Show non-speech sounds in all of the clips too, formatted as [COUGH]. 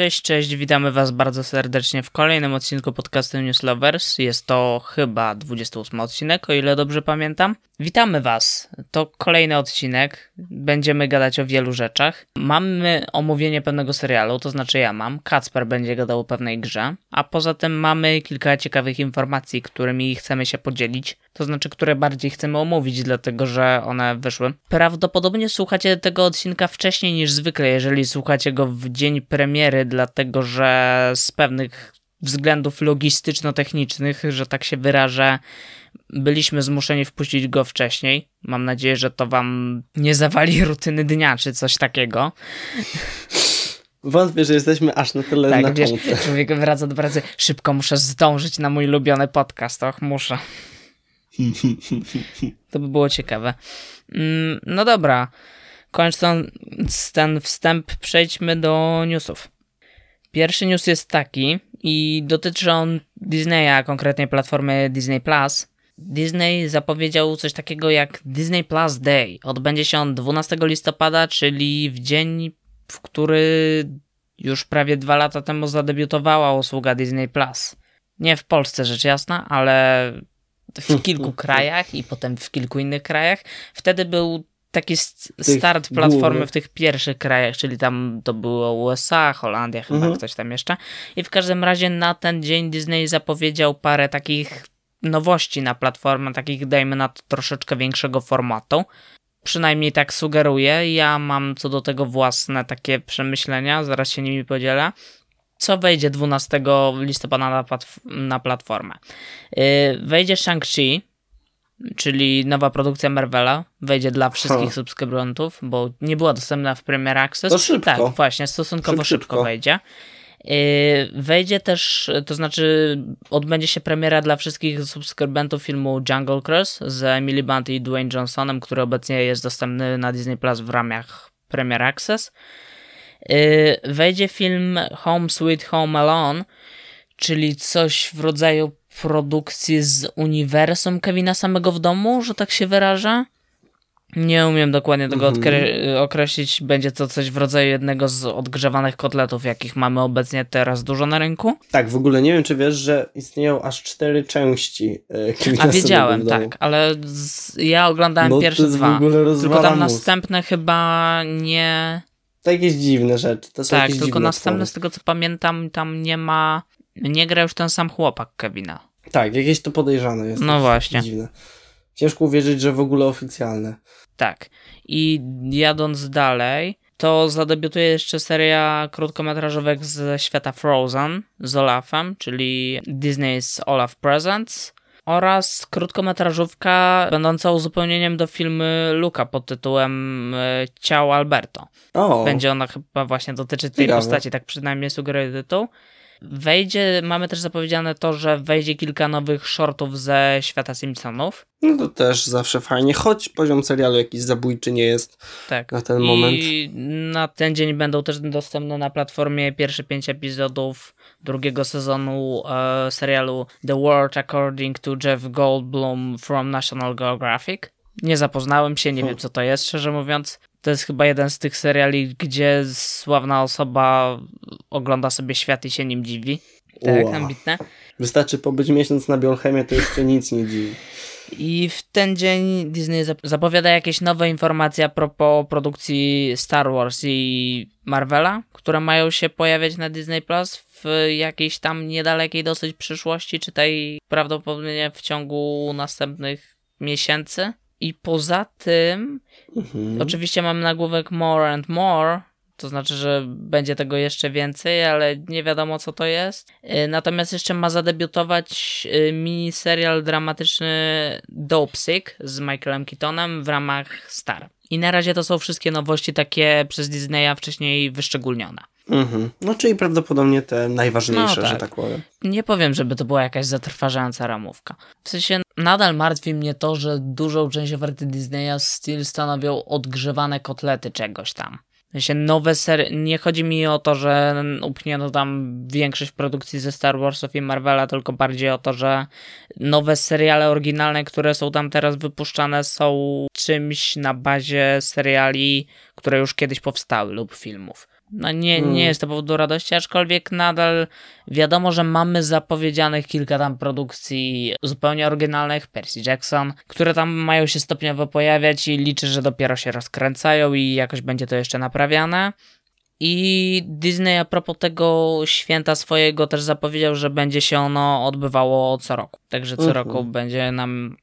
Cześć, cześć, witamy Was bardzo serdecznie w kolejnym odcinku podcastu News Lovers. Jest to chyba 28 odcinek, o ile dobrze pamiętam. Witamy Was. To kolejny odcinek. Będziemy gadać o wielu rzeczach. Mamy omówienie pewnego serialu, to znaczy ja mam. Kacper będzie gadał o pewnej grze. A poza tym mamy kilka ciekawych informacji, którymi chcemy się podzielić. To znaczy, które bardziej chcemy omówić, dlatego że one wyszły. Prawdopodobnie słuchacie tego odcinka wcześniej niż zwykle, jeżeli słuchacie go w dzień premiery, dlatego że z pewnych względów logistyczno-technicznych, że tak się wyrażę, byliśmy zmuszeni wpuścić go wcześniej. Mam nadzieję, że to wam nie zawali rutyny dnia czy coś takiego. Wątpię, że jesteśmy aż na tyle tak, znaczący. wiesz, człowiek wraca do pracy, szybko muszę zdążyć na mój ulubiony podcast, och, muszę. To by było ciekawe. Mm, No dobra, kończąc ten wstęp, przejdźmy do newsów. Pierwszy news jest taki i dotyczy on Disneya, konkretnie platformy Disney Plus. Disney zapowiedział coś takiego jak Disney Plus Day. Odbędzie się on 12 listopada, czyli w dzień, w który już prawie dwa lata temu zadebiutowała usługa Disney Plus. Nie w Polsce, rzecz jasna, ale w [LAUGHS] kilku krajach i potem w kilku innych krajach. Wtedy był taki start platformy w tych pierwszych krajach, czyli tam to było USA, Holandia, chyba Mhm. ktoś tam jeszcze. I w każdym razie na ten dzień Disney zapowiedział parę takich nowości na platformę, takich dajmy na to troszeczkę większego formatu. Przynajmniej tak sugeruję. Ja mam co do tego własne takie przemyślenia, zaraz się nimi podzielę. Co wejdzie 12 listopada na, platf- na platformę? Yy, wejdzie Shang-Chi, czyli nowa produkcja Marvela. Wejdzie dla wszystkich Ha. subskrybentów, bo nie była dostępna w Premier Access. To szybko. Tak, właśnie, stosunkowo szybko, Szybciutko. wejdzie. Yy, Wejdzie też, to znaczy odbędzie się premiera dla wszystkich subskrybentów filmu Jungle Cruise z Emily Blunt i Dwayne Johnsonem, który obecnie jest dostępny na Disney Plus w ramach Premier Access. Yy, Wejdzie film Home Sweet Home Alone, czyli coś w rodzaju produkcji z uniwersum Kevina samego w domu, że tak się wyrażę. Nie umiem dokładnie tego Mhm. odkre- określić. Będzie to coś w rodzaju jednego z odgrzewanych kotletów, jakich mamy obecnie teraz dużo na rynku. Tak, w ogóle nie wiem, czy wiesz, że istnieją aż cztery części e, [LAUGHS] A wiedziałem, tak, ale z, ja oglądałem No pierwsze dwa. Tylko tam następne chyba nie. To jakieś dziwne rzeczy. To są Tak, tylko następne, twory. z tego co pamiętam, tam nie ma. Nie gra już ten sam chłopak Kevina. Tak, jakieś to podejrzane jest. No właśnie. Dziwne. Ciężko uwierzyć, że w ogóle oficjalne. Tak. I jadąc dalej, to zadebiutuje jeszcze seria krótkometrażówek ze świata Frozen z Olafem, czyli Disney's Olaf Presents. Oraz krótkometrażówka będąca uzupełnieniem do filmu Luka pod tytułem e, Ciało Alberto. O, Będzie ona chyba właśnie dotyczyć tej Ciekawe. postaci, tak przynajmniej sugeruje tytuł. Wejdzie, mamy też zapowiedziane to, że wejdzie kilka nowych shortów ze świata Simpsonów. no to też zawsze fajnie, choć poziom serialu jakiś zabójczy nie jest Tak. na ten moment. I na ten dzień będą też dostępne na platformie pierwsze pięć epizodów drugiego sezonu e, serialu The World According to Jeff Goldblum from National Geographic. Nie zapoznałem się, nie Hmm. wiem co to jest, szczerze mówiąc. To jest chyba jeden z tych seriali, gdzie sławna osoba ogląda sobie świat i się nim dziwi. Tak, Ua. ambitne. Wystarczy pobyć miesiąc na Biolchemie, to jeszcze nic nie dziwi. I w ten dzień Disney zap- zapowiada jakieś nowe informacje a propos produkcji Star Wars i Marvela, które mają się pojawiać na Disney Plus w jakiejś tam niedalekiej dosyć przyszłości, czytaj prawdopodobnie w ciągu następnych miesięcy. I poza tym, Mhm. oczywiście mam nagłówek More and More, to znaczy, że będzie tego jeszcze więcej, ale nie wiadomo co to jest. Y, Natomiast jeszcze ma zadebiutować y, miniserial dramatyczny Dope Sick z Michaelem Keatonem w ramach Star. I na razie to są wszystkie nowości takie przez Disneya wcześniej wyszczególnione. Mhm. No czyli prawdopodobnie te najważniejsze, No że tak. tak powiem. Nie powiem, żeby to była jakaś zatrważająca ramówka. W sensie nadal martwi mnie to, że dużą część oferty Disneya still stanowią odgrzewane kotlety czegoś tam. Sensie nowe serie, nie chodzi mi o to, że upchnięto tam większość produkcji ze Star Warsów i Marvela, tylko bardziej o to, że nowe seriale oryginalne, które są tam teraz wypuszczane są czymś na bazie seriali, które już kiedyś powstały lub filmów. No nie, nie jest to powód do radości, aczkolwiek nadal wiadomo, że mamy zapowiedzianych kilka tam produkcji zupełnie oryginalnych, Percy Jackson, które tam mają się stopniowo pojawiać i liczę, że dopiero się rozkręcają i jakoś będzie to jeszcze naprawiane. I Disney a propos tego święta swojego też zapowiedział, że będzie się ono odbywało co roku. Także co Mhm. roku będzie nam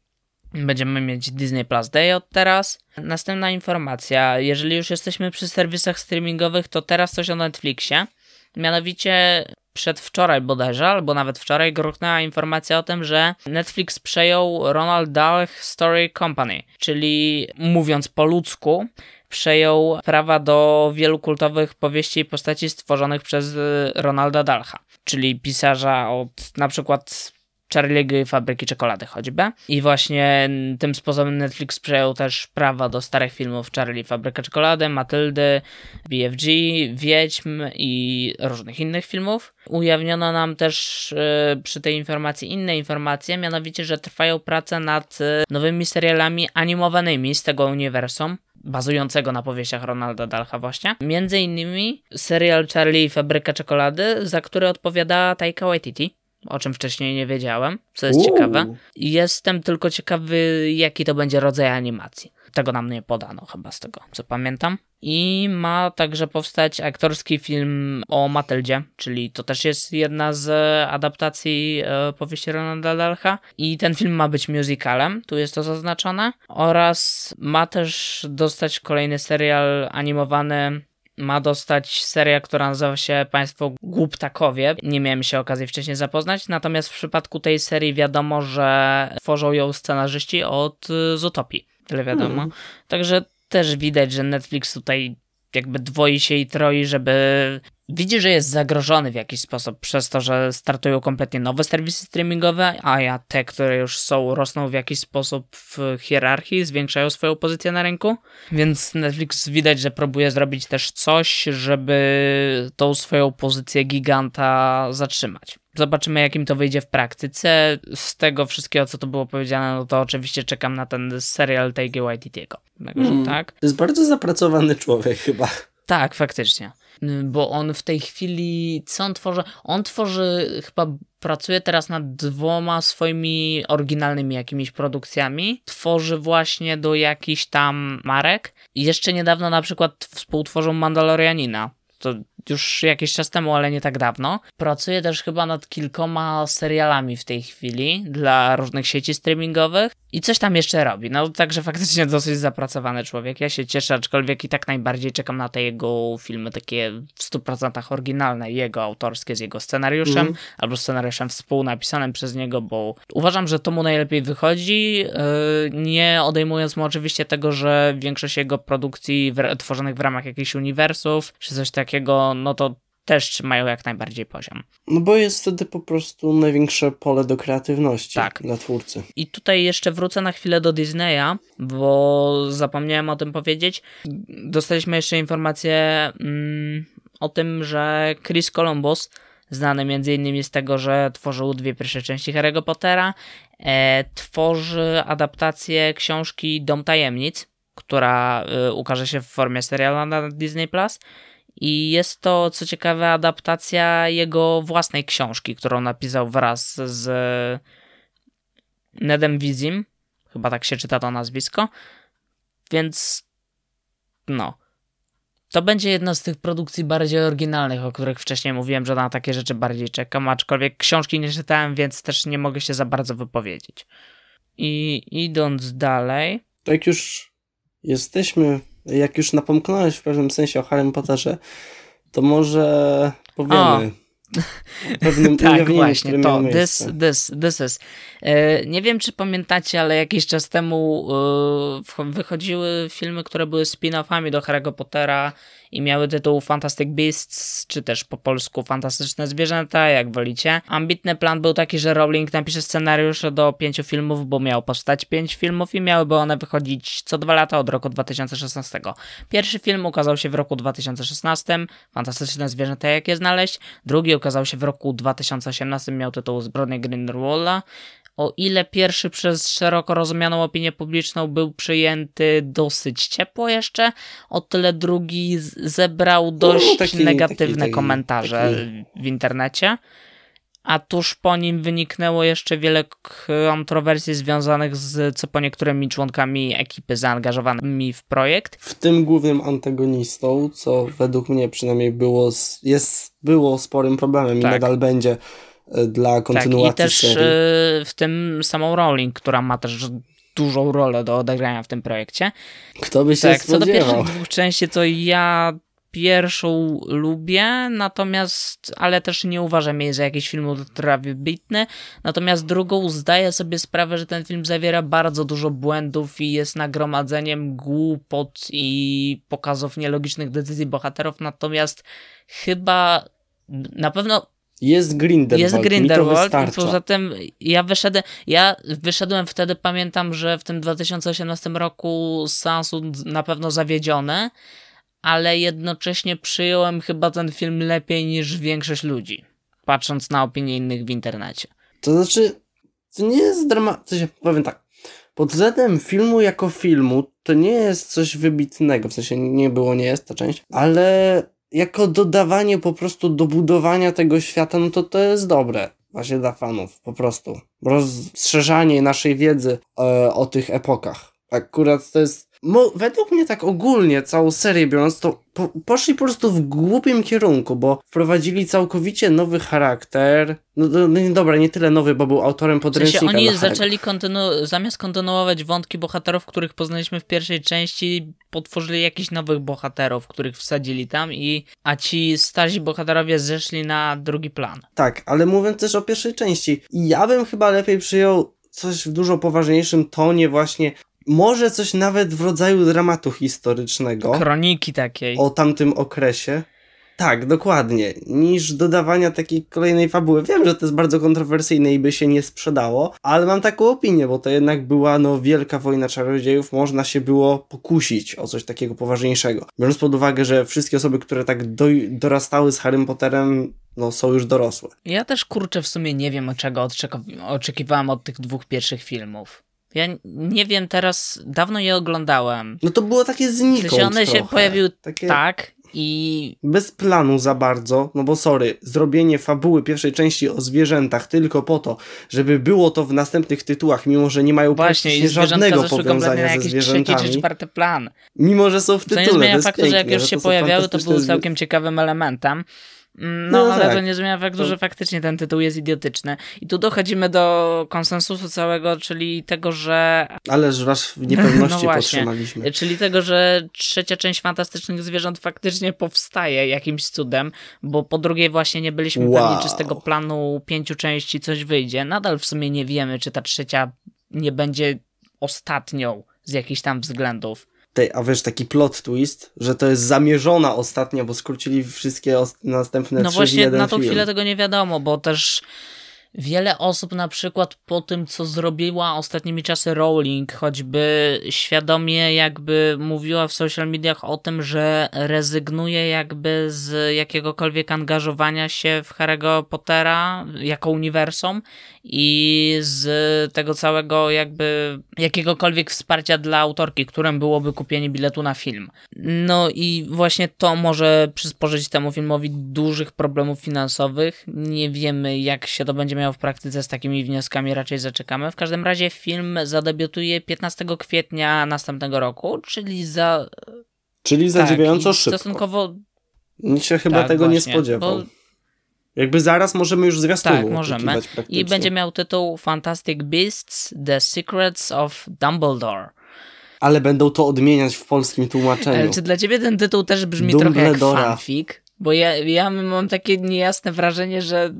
Będziemy mieć Disney Plus Day od teraz. Następna informacja. Jeżeli już jesteśmy przy serwisach streamingowych, to teraz coś o Netflixie. Mianowicie przedwczoraj bodajże, albo nawet wczoraj gruchnęła informacja o tym, że Netflix przejął Ronald Dahl Story Company, czyli mówiąc po ludzku, przejął prawa do wielu kultowych powieści i postaci stworzonych przez y, Ronalda Dalha, czyli pisarza od na przykład Charlie'ego i Fabryki Czekolady choćby. I właśnie tym sposobem Netflix przejął też prawa do starych filmów Charlie, Fabryka Czekolady, Matyldy, BFG, Wiedźm i różnych innych filmów. Ujawniono nam też y, przy tej informacji inne informacje, mianowicie, że trwają prace nad y, nowymi serialami animowanymi z tego uniwersum bazującego na powieściach Ronalda Dalha właśnie. Między innymi serial Charlie i Fabryka Czekolady, za który odpowiada Taika Waititi, o czym wcześniej nie wiedziałem, co jest Uuu. ciekawe. Jestem tylko ciekawy, jaki to będzie rodzaj animacji. Tego nam nie podano chyba z tego, co pamiętam. I ma także powstać aktorski film o Matyldzie, czyli to też jest jedna z adaptacji e, powieści Ronalda Dalha. I ten film ma być musicalem, tu jest to zaznaczone. Oraz ma też dostać kolejny serial animowany ma dostać seria, która nazywa się Państwo Głuptakowie. Nie miałem się okazji wcześniej zapoznać, natomiast w przypadku tej serii wiadomo, że tworzą ją scenarzyści od y, Zootopii. Tyle wiadomo. Hmm. Także też widać, że Netflix tutaj jakby dwoi się i troi, żeby widzi, że jest zagrożony w jakiś sposób przez to, że startują kompletnie nowe serwisy streamingowe, a ja te, które już są, rosną w jakiś sposób w hierarchii, zwiększają swoją pozycję na rynku. Więc Netflix widać, że próbuje zrobić też coś, żeby tą swoją pozycję giganta zatrzymać. Zobaczymy, jakim to wyjdzie w praktyce. Z tego wszystkiego, co tu było powiedziane, no to oczywiście czekam na ten serial Taiki Waititiego. Mm. tak. To jest bardzo zapracowany człowiek chyba. Tak, faktycznie. Bo on w tej chwili, co on tworzy? On tworzy, chyba pracuje teraz nad dwoma swoimi oryginalnymi jakimiś produkcjami. Tworzy właśnie do jakichś tam marek. I jeszcze niedawno na przykład współtworzył Mandalorianina. To już jakiś czas temu, ale nie tak dawno. Pracuje też chyba nad kilkoma serialami w tej chwili dla różnych sieci streamingowych i coś tam jeszcze robi. No także faktycznie [LAUGHS] dosyć zapracowany człowiek. Ja się cieszę, aczkolwiek i tak najbardziej czekam na te jego filmy takie w 100% oryginalne, jego autorskie z jego scenariuszem Mhm. albo scenariuszem współnapisanym przez niego, bo uważam, że to mu najlepiej wychodzi, yy, nie odejmując mu oczywiście tego, że większość jego produkcji tworzonych w ramach jakichś uniwersów czy coś takiego, no to też trzymają jak najbardziej poziom. No bo jest wtedy po prostu największe pole do kreatywności Tak. dla twórcy. I tutaj jeszcze wrócę na chwilę do Disneya, bo zapomniałem o tym powiedzieć. Dostaliśmy jeszcze informację mm, o tym, że Chris Columbus, znany między innymi z tego, że tworzył dwie pierwsze części Harry'ego Pottera, e, tworzy adaptację książki Dom Tajemnic, która e, ukaże się w formie serialu na Disney+. Plus. I jest to, co ciekawe, adaptacja jego własnej książki, którą napisał wraz z Nedem Vizim. Chyba tak się czyta to nazwisko. Więc no. To będzie jedna z tych produkcji bardziej oryginalnych, o których wcześniej mówiłem, że na takie rzeczy bardziej czekam, aczkolwiek książki nie czytałem, więc też nie mogę się za bardzo wypowiedzieć. I idąc dalej, To jak już jesteśmy, jak już napomknąłeś w pewnym sensie o Harrym Potterze, to może powiemy O. pewnym [LAUGHS] tak, właśnie, to, this, this, this is. E, nie wiem, czy pamiętacie, ale jakiś czas temu e, wychodziły filmy, które były spin-offami do Harry'ego Pottera i miały tytuł Fantastic Beasts, czy też po polsku Fantastyczne Zwierzęta, jak wolicie. Ambitny plan był taki, że Rowling napisze scenariusze do pięciu filmów, bo miało powstać pięć filmów i miałyby one wychodzić co dwa lata od roku 2016. Pierwszy film ukazał się w roku 2016, Fantastyczne Zwierzęta, jak je znaleźć. Drugi ukazał się w roku 2018, miał tytuł Zbrodnie Grindelwalda o ile pierwszy przez szeroko rozumianą opinię publiczną był przyjęty dosyć ciepło jeszcze, o tyle drugi zebrał dość no, taki, negatywne taki, komentarze taki... w internecie a tuż po nim wyniknęło jeszcze wiele kontrowersji związanych z co po niektórymi członkami ekipy zaangażowanymi w projekt. W tym głównym antagonistą, co według mnie przynajmniej było, jest, było sporym problemem tak. i nadal będzie dla kontynuacji tak, i też serii. E, w tym samą Rowling, która ma też dużą rolę do odegrania w tym projekcie. Kto by się tak, spodziewał? Co do pierwszych dwóch części, to ja pierwszą lubię, natomiast, ale też nie uważam jej za jakiś film ultra wybitny. Natomiast drugą zdaję sobie sprawę, że ten film zawiera bardzo dużo błędów i jest nagromadzeniem głupot i pokazów nielogicznych decyzji bohaterów. Natomiast chyba na pewno jest Grindelwald. Jest Grindelwald i poza tym ja wyszedłem, ja wyszedłem wtedy, pamiętam, że w tym 2018 roku z na pewno zawiedziony, ale jednocześnie przyjąłem chyba ten film lepiej niż większość ludzi, patrząc na opinie innych w internecie. To znaczy, to nie jest dramat. Powiem tak. Pod względem filmu jako filmu, to nie jest coś wybitnego, w sensie nie było, nie jest ta część, ale jako dodawanie po prostu do budowania tego świata, no to to jest dobre. Właśnie dla fanów, po prostu. Rozszerzanie naszej wiedzy e, o tych epokach. Akurat to jest Mo, według mnie tak ogólnie, całą serię biorąc, to po, poszli po prostu w głupim kierunku, bo wprowadzili całkowicie nowy charakter. No, no, no dobra, nie tyle nowy, bo był autorem podręcznika. W sensie oni zaczęli kontynu zamiast kontynuować wątki bohaterów, których poznaliśmy w pierwszej części, potworzyli jakichś nowych bohaterów, których wsadzili tam i a ci starsi bohaterowie zeszli na drugi plan. Tak, ale mówiąc też o pierwszej części, ja bym chyba lepiej przyjął coś w dużo poważniejszym tonie właśnie może coś nawet w rodzaju dramatu historycznego. Kroniki takiej. O tamtym okresie. Tak, dokładnie. Niż dodawania takiej kolejnej fabuły. Wiem, że to jest bardzo kontrowersyjne i by się nie sprzedało, ale mam taką opinię, bo to jednak była no wielka wojna czarodziejów. Można się było pokusić o coś takiego poważniejszego. Biorąc pod uwagę, że wszystkie osoby, które tak do, dorastały z Harrym Potterem, no są już dorosłe. Ja też kurczę w sumie nie wiem, czego oczekiwałem od tych dwóch pierwszych filmów. Ja nie wiem teraz, dawno je oglądałem. No to było takie znikąd Czy one trochę. się pojawiły takie... tak i... Bez planu za bardzo, no bo sorry, zrobienie fabuły pierwszej części o zwierzętach tylko po to, żeby było to w następnych tytułach, mimo że nie mają Właśnie, żadnego powiązania ze zwierzętami. Trzeci czwarty plan. Mimo, że są w tytule, To nie zmienia faktu, że jak już się pojawiały, to były całkiem ciekawym elementem. Mm, no, no ale tak. to nie zmienia faktu, że faktycznie ten tytuł jest idiotyczny. I tu dochodzimy do konsensusu całego, czyli tego, że. Ależ was w niepewności [LAUGHS] no podtrzymaliśmy. Czyli tego, że trzecia część fantastycznych zwierząt faktycznie powstaje jakimś cudem, bo po drugiej właśnie nie byliśmy wow. pewni, czy z tego planu pięciu części coś wyjdzie. Nadal w sumie nie wiemy, czy ta trzecia nie będzie ostatnią z jakichś tam względów. Tej, a wiesz, taki plot twist, że to jest zamierzona ostatnia, bo skrócili wszystkie następne No właśnie na tą film. chwilę tego nie wiadomo, bo też Wiele osób na przykład po tym, co zrobiła ostatnimi czasy Rowling, choćby świadomie jakby mówiła w social mediach o tym, że rezygnuje jakby z jakiegokolwiek angażowania się w Harry'ego Pottera jako uniwersum i z tego całego jakby jakiegokolwiek wsparcia dla autorki, którym byłoby kupienie biletu na film. No i właśnie to może przysporzyć temu filmowi dużych problemów finansowych. Nie wiemy jak się to będzie miało w praktyce z takimi wnioskami raczej zaczekamy. W każdym razie film zadebiutuje 15 kwietnia następnego roku, czyli za... Czyli zadziwiająco tak, szybko. Stosunkowo... Nikt się chyba tak, tego właśnie, nie spodziewał. Bo... Jakby zaraz możemy już zwiastunu Tak, możemy. I będzie miał tytuł Fantastic Beasts The Secrets of Dumbledore. Ale będą to odmieniać w polskim tłumaczeniu. Ale czy dla ciebie ten tytuł też brzmi Dumbledora. trochę jak fanfic? Bo ja, ja mam takie niejasne wrażenie, że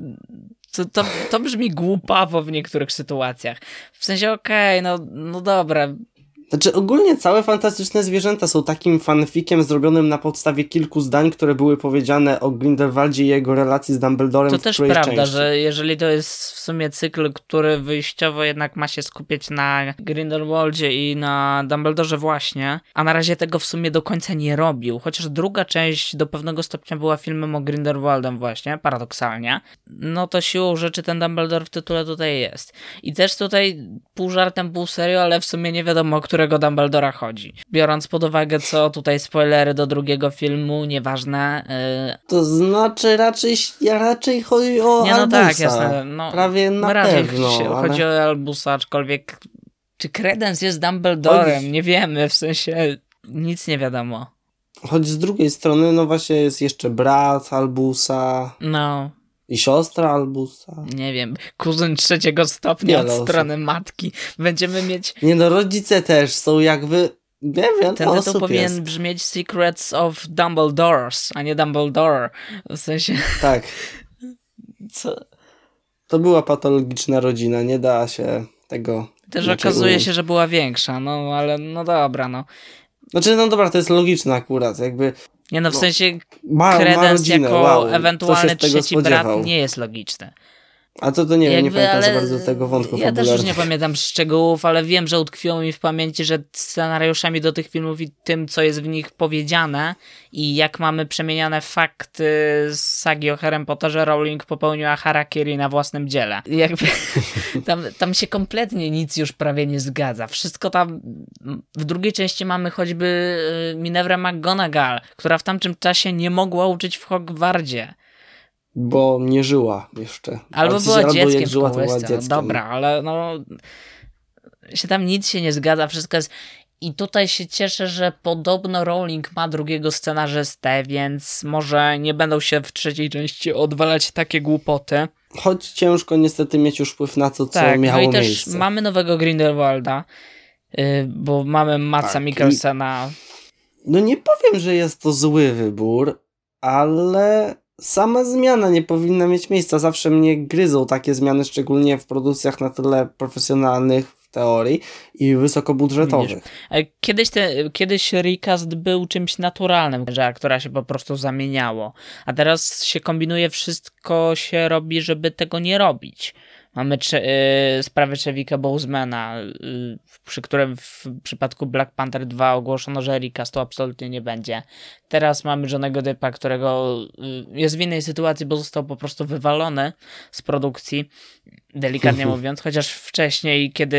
to, to, to brzmi głupawo w niektórych sytuacjach. W sensie, okej, okay, no, no dobra, Znaczy, ogólnie całe fantastyczne zwierzęta są takim fanfikiem zrobionym na podstawie kilku zdań, które były powiedziane o Grindelwaldzie i jego relacji z Dumbledorem. To też prawda, części. że jeżeli to jest w sumie cykl, który wyjściowo jednak ma się skupiać na Grindelwaldzie i na Dumbledorze właśnie, a na razie tego w sumie do końca nie robił, chociaż druga część do pewnego stopnia była filmem o Grindelwaldem właśnie, paradoksalnie, no to siłą rzeczy ten Dumbledore w tytule tutaj jest. I też tutaj pół żartem, pół serio, ale w sumie nie wiadomo, o którego Dumbledora chodzi. Biorąc pod uwagę, co tutaj spoilery do drugiego filmu, nieważne. Yy... To znaczy raczej, raczej chodzi o nie, no Albusa. tak, jasne. No, Prawie na raczej pewno. Ale... Chodzi o Albusa, aczkolwiek czy Credence jest Dumbledorem? Nie wiemy, w sensie nic nie wiadomo. Choć z drugiej strony, no właśnie jest jeszcze brat Albusa. No. I siostra Albusa. Nie wiem, kuzyn trzeciego stopnia od strony matki. Będziemy mieć... Nie no, rodzice też są jakby... Nie wiem, Ten tytuł powinien jest. brzmieć Secrets of Dumbledores, a nie Dumbledore. W sensie... [LAUGHS] Tak. Co? To była patologiczna rodzina, nie da się tego... Też okazuje się, że była większa, no ale no dobra, no. Znaczy, no dobra, to jest logiczne akurat, jakby nie no, w no, sensie ma, ma jako wow, ewentualny trzeci brat nie jest logiczny. A to to nie wiem, nie pamiętam za bardzo tego wątku Ja też już nie pamiętam szczegółów, ale wiem, że utkwiło mi w pamięci, że scenariuszami do tych filmów i tym, co jest w nich powiedziane i jak mamy przemieniane fakty z sagi o Harry Potterze, Rowling popełniła harakiri na własnym dziele. Jakby [LAUGHS] tam, tam się kompletnie nic już prawie nie zgadza. Wszystko tam... W drugiej części mamy choćby y, Minerva McGonagall, która w tamtym czasie nie mogła uczyć w Hogwardzie bo nie żyła jeszcze. Albo była dzieckiem jak żyła, to była dzieckiem. No dobra, ale no się tam nic się nie zgadza, wszystko jest i tutaj się cieszę, że podobno Rowling ma drugiego scenarzystę, więc może nie będą się w trzeciej części odwalać takie głupoty. Choć ciężko niestety mieć już wpływ na to, co tak, miało no i też mamy nowego Grindelwalda, yy, bo mamy Matsa tak, Mikkelsena. No nie powiem, że jest to zły wybór, ale sama zmiana nie powinna mieć miejsca. Zawsze mnie gryzą takie zmiany, szczególnie w produkcjach na tyle profesjonalnych w teorii i wysokobudżetowych. Kiedyś, te, kiedyś recast był czymś naturalnym, że aktora się po prostu zamieniało, a teraz się kombinuje, wszystko się robi, żeby tego nie robić. Mamy y, sprawę Chevika Bozemana, y, przy którym w przypadku Black Panther 2 ogłoszono, że recast to absolutnie nie będzie. Teraz mamy Johnego Deppa, którego y, jest w innej sytuacji, bo został po prostu wywalony z produkcji, delikatnie [LAUGHS] mówiąc, chociaż wcześniej, kiedy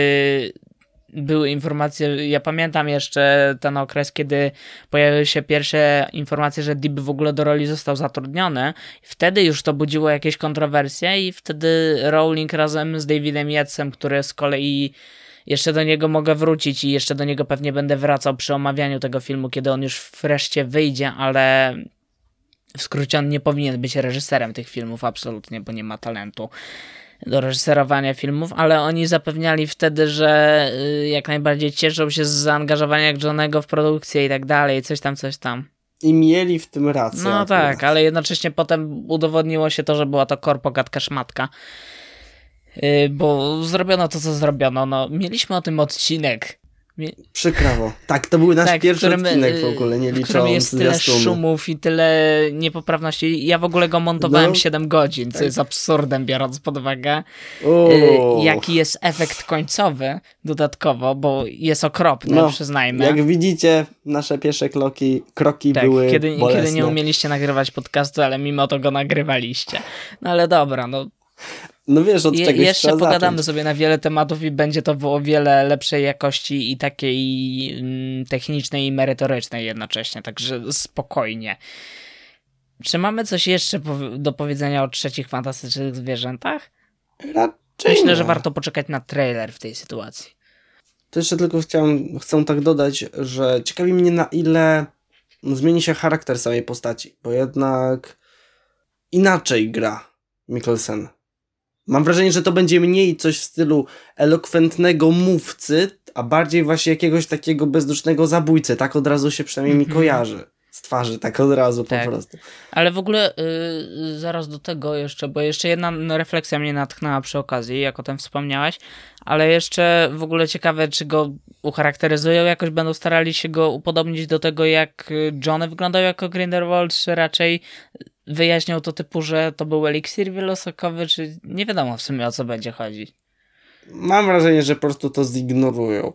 były informacje, ja pamiętam jeszcze ten okres, kiedy pojawiły się pierwsze informacje, że Deep w ogóle do roli został zatrudniony. Wtedy już to budziło jakieś kontrowersje i wtedy Rowling razem z Davidem Yatesem, który z kolei jeszcze do niego mogę wrócić i jeszcze do niego pewnie będę wracał przy omawianiu tego filmu, kiedy on już wreszcie wyjdzie, ale w skrócie on nie powinien być reżyserem tych filmów absolutnie, bo nie ma talentu do reżyserowania filmów, ale oni zapewniali wtedy, że y, jak najbardziej cieszą się z zaangażowania Johnego w produkcję i tak dalej, coś tam, coś tam. I mieli w tym rację. No akurat. tak, ale jednocześnie potem udowodniło się to, że była to korpogatka szmatka. Yy, bo zrobiono to, co zrobiono. No, mieliśmy o tym odcinek Przykrawo. Tak, to był nasz tak, pierwszy którym, odcinek w ogóle, nie licząc jest tyle szumów i tyle niepoprawności. Ja w ogóle go montowałem no. 7 godzin, co tak. jest absurdem, biorąc pod uwagę, y, jaki jest efekt końcowy dodatkowo, bo jest okropny, no, przyznajmy. Jak widzicie, nasze pierwsze kroki, kroki tak, były kiedy, kiedy nie umieliście nagrywać podcastu, ale mimo to go nagrywaliście. No ale dobra, no no wiesz, od czegoś Jeszcze pogadamy zacząć. sobie na wiele tematów i będzie to o wiele lepszej jakości i takiej mm, technicznej i merytorycznej jednocześnie, także spokojnie. Czy mamy coś jeszcze do powiedzenia o trzecich fantastycznych zwierzętach? Raczej Myślę, nie. że warto poczekać na trailer w tej sytuacji. To jeszcze tylko chciałem, chcę tak dodać, że ciekawi mnie na ile zmieni się charakter samej postaci, bo jednak inaczej gra Mikkelsen Mam wrażenie, że to będzie mniej coś w stylu elokwentnego mówcy, a bardziej właśnie jakiegoś takiego bezdusznego zabójcy. Tak od razu się przynajmniej mm -hmm. mi mhm. kojarzy z twarzy, tak od razu Tak. po prostu. Ale w ogóle y, zaraz do tego jeszcze, bo jeszcze jedna no, refleksja mnie natchnęła przy okazji, jak o tym wspomniałeś, ale jeszcze w ogóle ciekawe, czy go ucharakteryzują jakoś, będą starali się go upodobnić do tego, jak y, Johnny wyglądał jako Grindelwald, czy raczej wyjaśnią to typu, że to był eliksir wielosokowy, czy nie wiadomo w sumie o co będzie chodzić. Mam wrażenie, że po prostu to zignorują.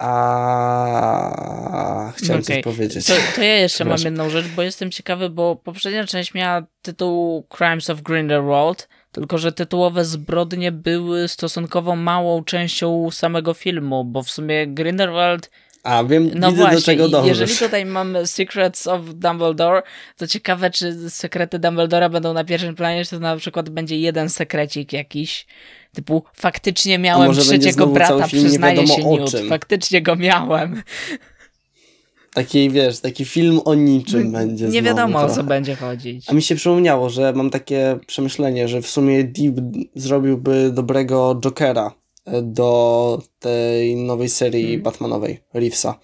A chciałem Okej. coś powiedzieć. To, to ja jeszcze mam jedną rzecz, bo jestem ciekawy, bo poprzednia część miała tytuł Crimes of Grindelwald, tylko że tytułowe zbrodnie były stosunkowo małą częścią samego filmu, bo w sumie Grindelwald, A wiem, no widzę właśnie, do czego dążysz. jeżeli tutaj mamy Secrets of Dumbledore, to ciekawe, czy sekrety Dumbledora będą na pierwszym planie, czy to na przykład będzie jeden sekrecik jakiś, typu faktycznie miałem trzeciego brata, przyznaję się o Newt, czym. faktycznie go miałem. Taki, wiesz, taki film o niczym będzie Nie wiadomo o co trochę. będzie chodzić. A mi się przypomniało, że mam takie przemyślenie, że w sumie Deep zrobiłby dobrego Jokera do tej nowej serii Hmm. Batmanowej, Reevesa.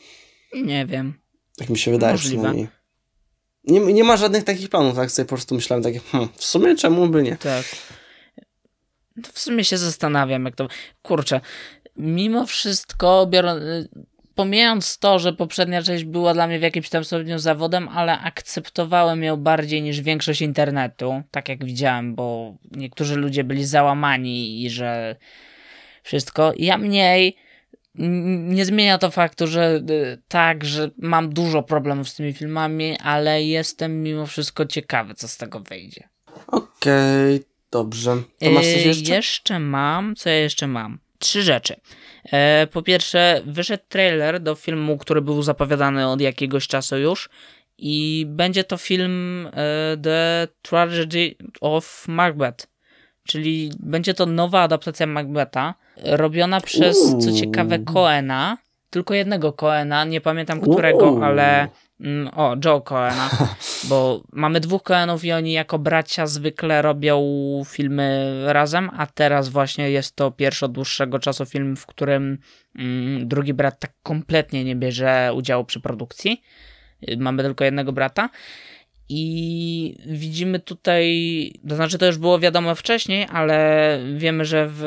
Nie wiem. Tak mi się wydaje Możliwe. przynajmniej. Nie, nie ma żadnych takich planów, tak sobie po prostu myślałem takie, hmm, w sumie czemu by nie? Tak. W sumie się zastanawiam, jak to. Kurczę, mimo wszystko, biorąc. Pomijając to, że poprzednia część była dla mnie w jakimś tam stopniu zawodem, ale akceptowałem ją bardziej niż większość internetu, tak jak widziałem, bo niektórzy ludzie byli załamani i że wszystko. Ja mniej. Nie zmienia to faktu, że y, tak, że mam dużo problemów z tymi filmami, ale jestem mimo wszystko ciekawy, co z tego wyjdzie. Okej, dobrze. To masz coś Yy, jeszcze? Jeszcze mam, co ja jeszcze mam? Trzy rzeczy. E, po pierwsze, wyszedł trailer do filmu, który był zapowiadany od jakiegoś czasu już i będzie to film e, The Tragedy of Macbeth, czyli będzie to nowa adaptacja Macbetha, robiona przez, co Uuu. ciekawe, Coena, tylko jednego Coena, nie pamiętam którego, Uuu. ale mm, o, Joe Coena, [LAUGHS] bo mamy dwóch Coenów i oni jako bracia zwykle robią filmy razem, a teraz właśnie jest to pierwszy od dłuższego czasu film, w którym mm, drugi brat tak kompletnie nie bierze udziału przy produkcji. Y, Mamy tylko jednego brata. I widzimy tutaj, to znaczy to już było wiadomo wcześniej, ale wiemy, że w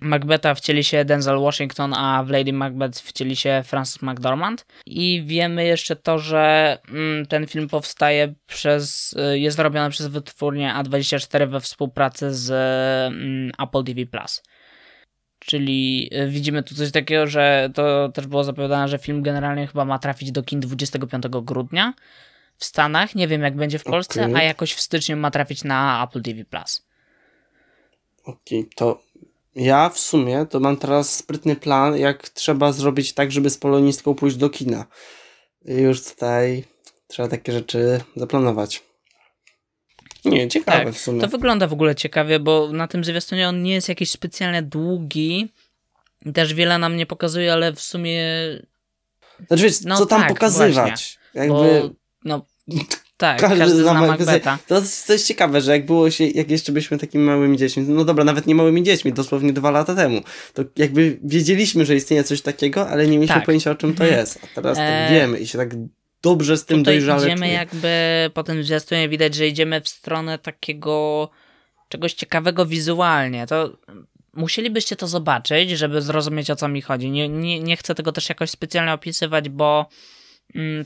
Macbetha wcieli się Denzel Washington, a w Lady Macbeth wcieli się Francis McDormand. I wiemy jeszcze to, że mm, ten film powstaje przez, y, jest robiony przez wytwórnię A24 we współpracy z mm, Apple TV+. Czyli y, widzimy tu coś takiego, że to też było zapowiadane, że film generalnie chyba ma trafić do kin 25 grudnia w Stanach. Nie wiem, jak będzie w Polsce, Okej. a jakoś w styczniu ma trafić na Apple TV. Okej, to ja w sumie to mam teraz sprytny plan, jak trzeba zrobić tak, żeby z polonistką pójść do kina. Już tutaj trzeba takie rzeczy zaplanować. Nie, ciekawe Tak, w sumie. To wygląda w ogóle ciekawie, bo na tym zwiastunie on nie jest jakiś specjalnie długi. Też wiele nam nie pokazuje, ale w sumie. Znaczy wiesz, No co tam tak, pokazywać? Jakby Bo, no, tak, każdy, każdy zna Macbetha. To jest, to jest ciekawe, że jak było się, jak jeszcze byliśmy takimi małymi dziećmi, no dobra, nawet nie małymi dziećmi, dosłownie dwa lata temu, to jakby wiedzieliśmy, że istnieje coś takiego, ale nie mieliśmy Tak. pojęcia o czym to Mhm. jest. A teraz to E, wiemy i się tak dobrze z tym Tutaj dojrzale idziemy czuję. jakby po tym zwiastunie widać, że idziemy w stronę takiego czegoś ciekawego wizualnie. To musielibyście to zobaczyć, żeby zrozumieć o co mi chodzi. Nie, nie, nie chcę tego też jakoś specjalnie opisywać, bo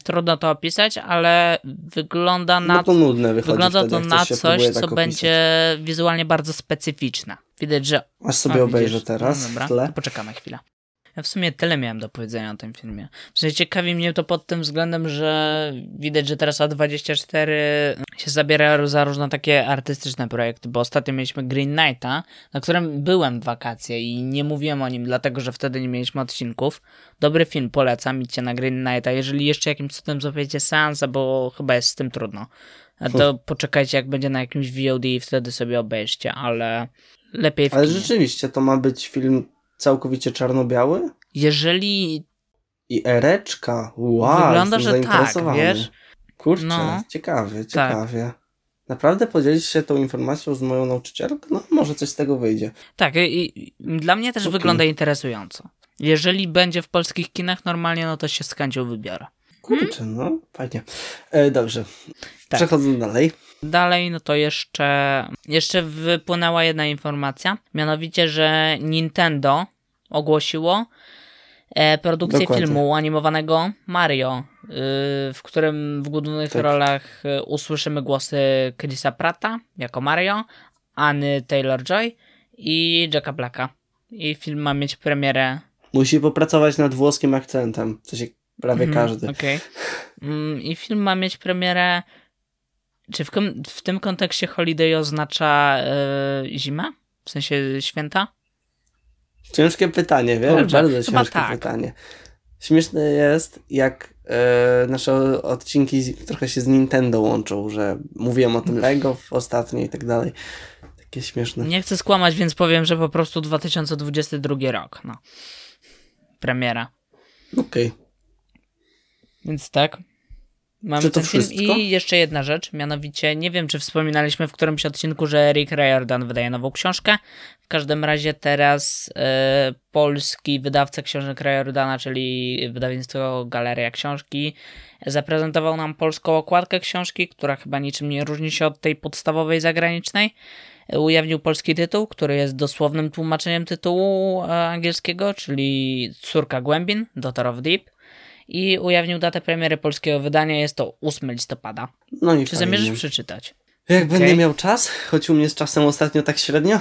trudno to opisać, ale wygląda na No to nudne Wygląda wtedy, to na coś, próbuje co tak opisać. będzie wizualnie bardzo specyficzne. Widać, że. Aż sobie A, obejrzę widzisz? teraz No dobra, poczekamy chwilę. Ja w sumie tyle miałem do powiedzenia o tym filmie. W sensie ciekawi mnie to pod tym względem, że widać, że teraz A24 się zabiera za różne takie artystyczne projekty, bo ostatnio mieliśmy Green Knighta, na którym byłem w wakacje i nie mówiłem o nim, dlatego że wtedy nie mieliśmy odcinków. Dobry film, polecam, idźcie na Green Knighta. Jeżeli jeszcze jakimś cudem złapiecie seansa, bo chyba jest z tym trudno, to poczekajcie jak będzie na jakimś VOD i wtedy sobie obejrzcie, ale lepiej w Ale kinie. rzeczywiście, to ma być film całkowicie czarno-biały? Jeżeli I ereczka. Wow, Wygląda, że tak, wiesz? Kurczę, No. ciekawie, Tak. ciekawie. Naprawdę podzielić się tą informacją z moją nauczycielką? No, może coś z tego wyjdzie. Tak, i, i dla mnie też Okej. wygląda interesująco. Jeżeli będzie w polskich kinach normalnie, no to się z chęcią wybiorę. Kurczę, no, fajnie. E, dobrze, Tak. przechodząc dalej. Dalej, no to jeszcze, jeszcze wypłynęła jedna informacja, mianowicie, że Nintendo ogłosiło e, produkcję Dokładnie. filmu animowanego Mario, y, w którym w głównych Tak. rolach y, usłyszymy głosy Chrisa Pratta jako Mario, Anny Taylor-Joy i Jacka Blacka. I film ma mieć premierę Musi popracować nad włoskim akcentem, w sensie prawie Mhm, każdy. Okej. Mm, I film ma mieć premierę. Czy w, w tym kontekście holiday oznacza e, zimę? W sensie święta? Ciężkie pytanie, wiesz? Kurczę, Bardzo chyba ciężkie tak. pytanie. Śmieszne jest, jak e, nasze odcinki z, trochę się z Nintendo łączą, że mówiłem o tym Lego w ostatnio i tak dalej. Takie śmieszne. Nie chcę skłamać, więc powiem, że po prostu 2022 rok. No. Premiera. Okej. Więc tak. Mamy Czy to ten film. wszystko? I jeszcze jedna rzecz, mianowicie nie wiem, czy wspominaliśmy w którymś odcinku, że Rick Riordan wydaje nową książkę. W każdym razie teraz e, polski wydawca książek Riordana, czyli wydawnictwo Galeria Książki, zaprezentował nam polską okładkę książki, która chyba niczym nie różni się od tej podstawowej zagranicznej. E, Ujawnił polski tytuł, który jest dosłownym tłumaczeniem tytułu e, angielskiego, czyli Córka Głębin, Daughter of Deep i ujawnił datę premiery polskiego wydania, jest to 8 listopada. No i Czy zamierzasz przeczytać? Jak Okej. będę miał czas, choć u mnie z czasem ostatnio tak średnio.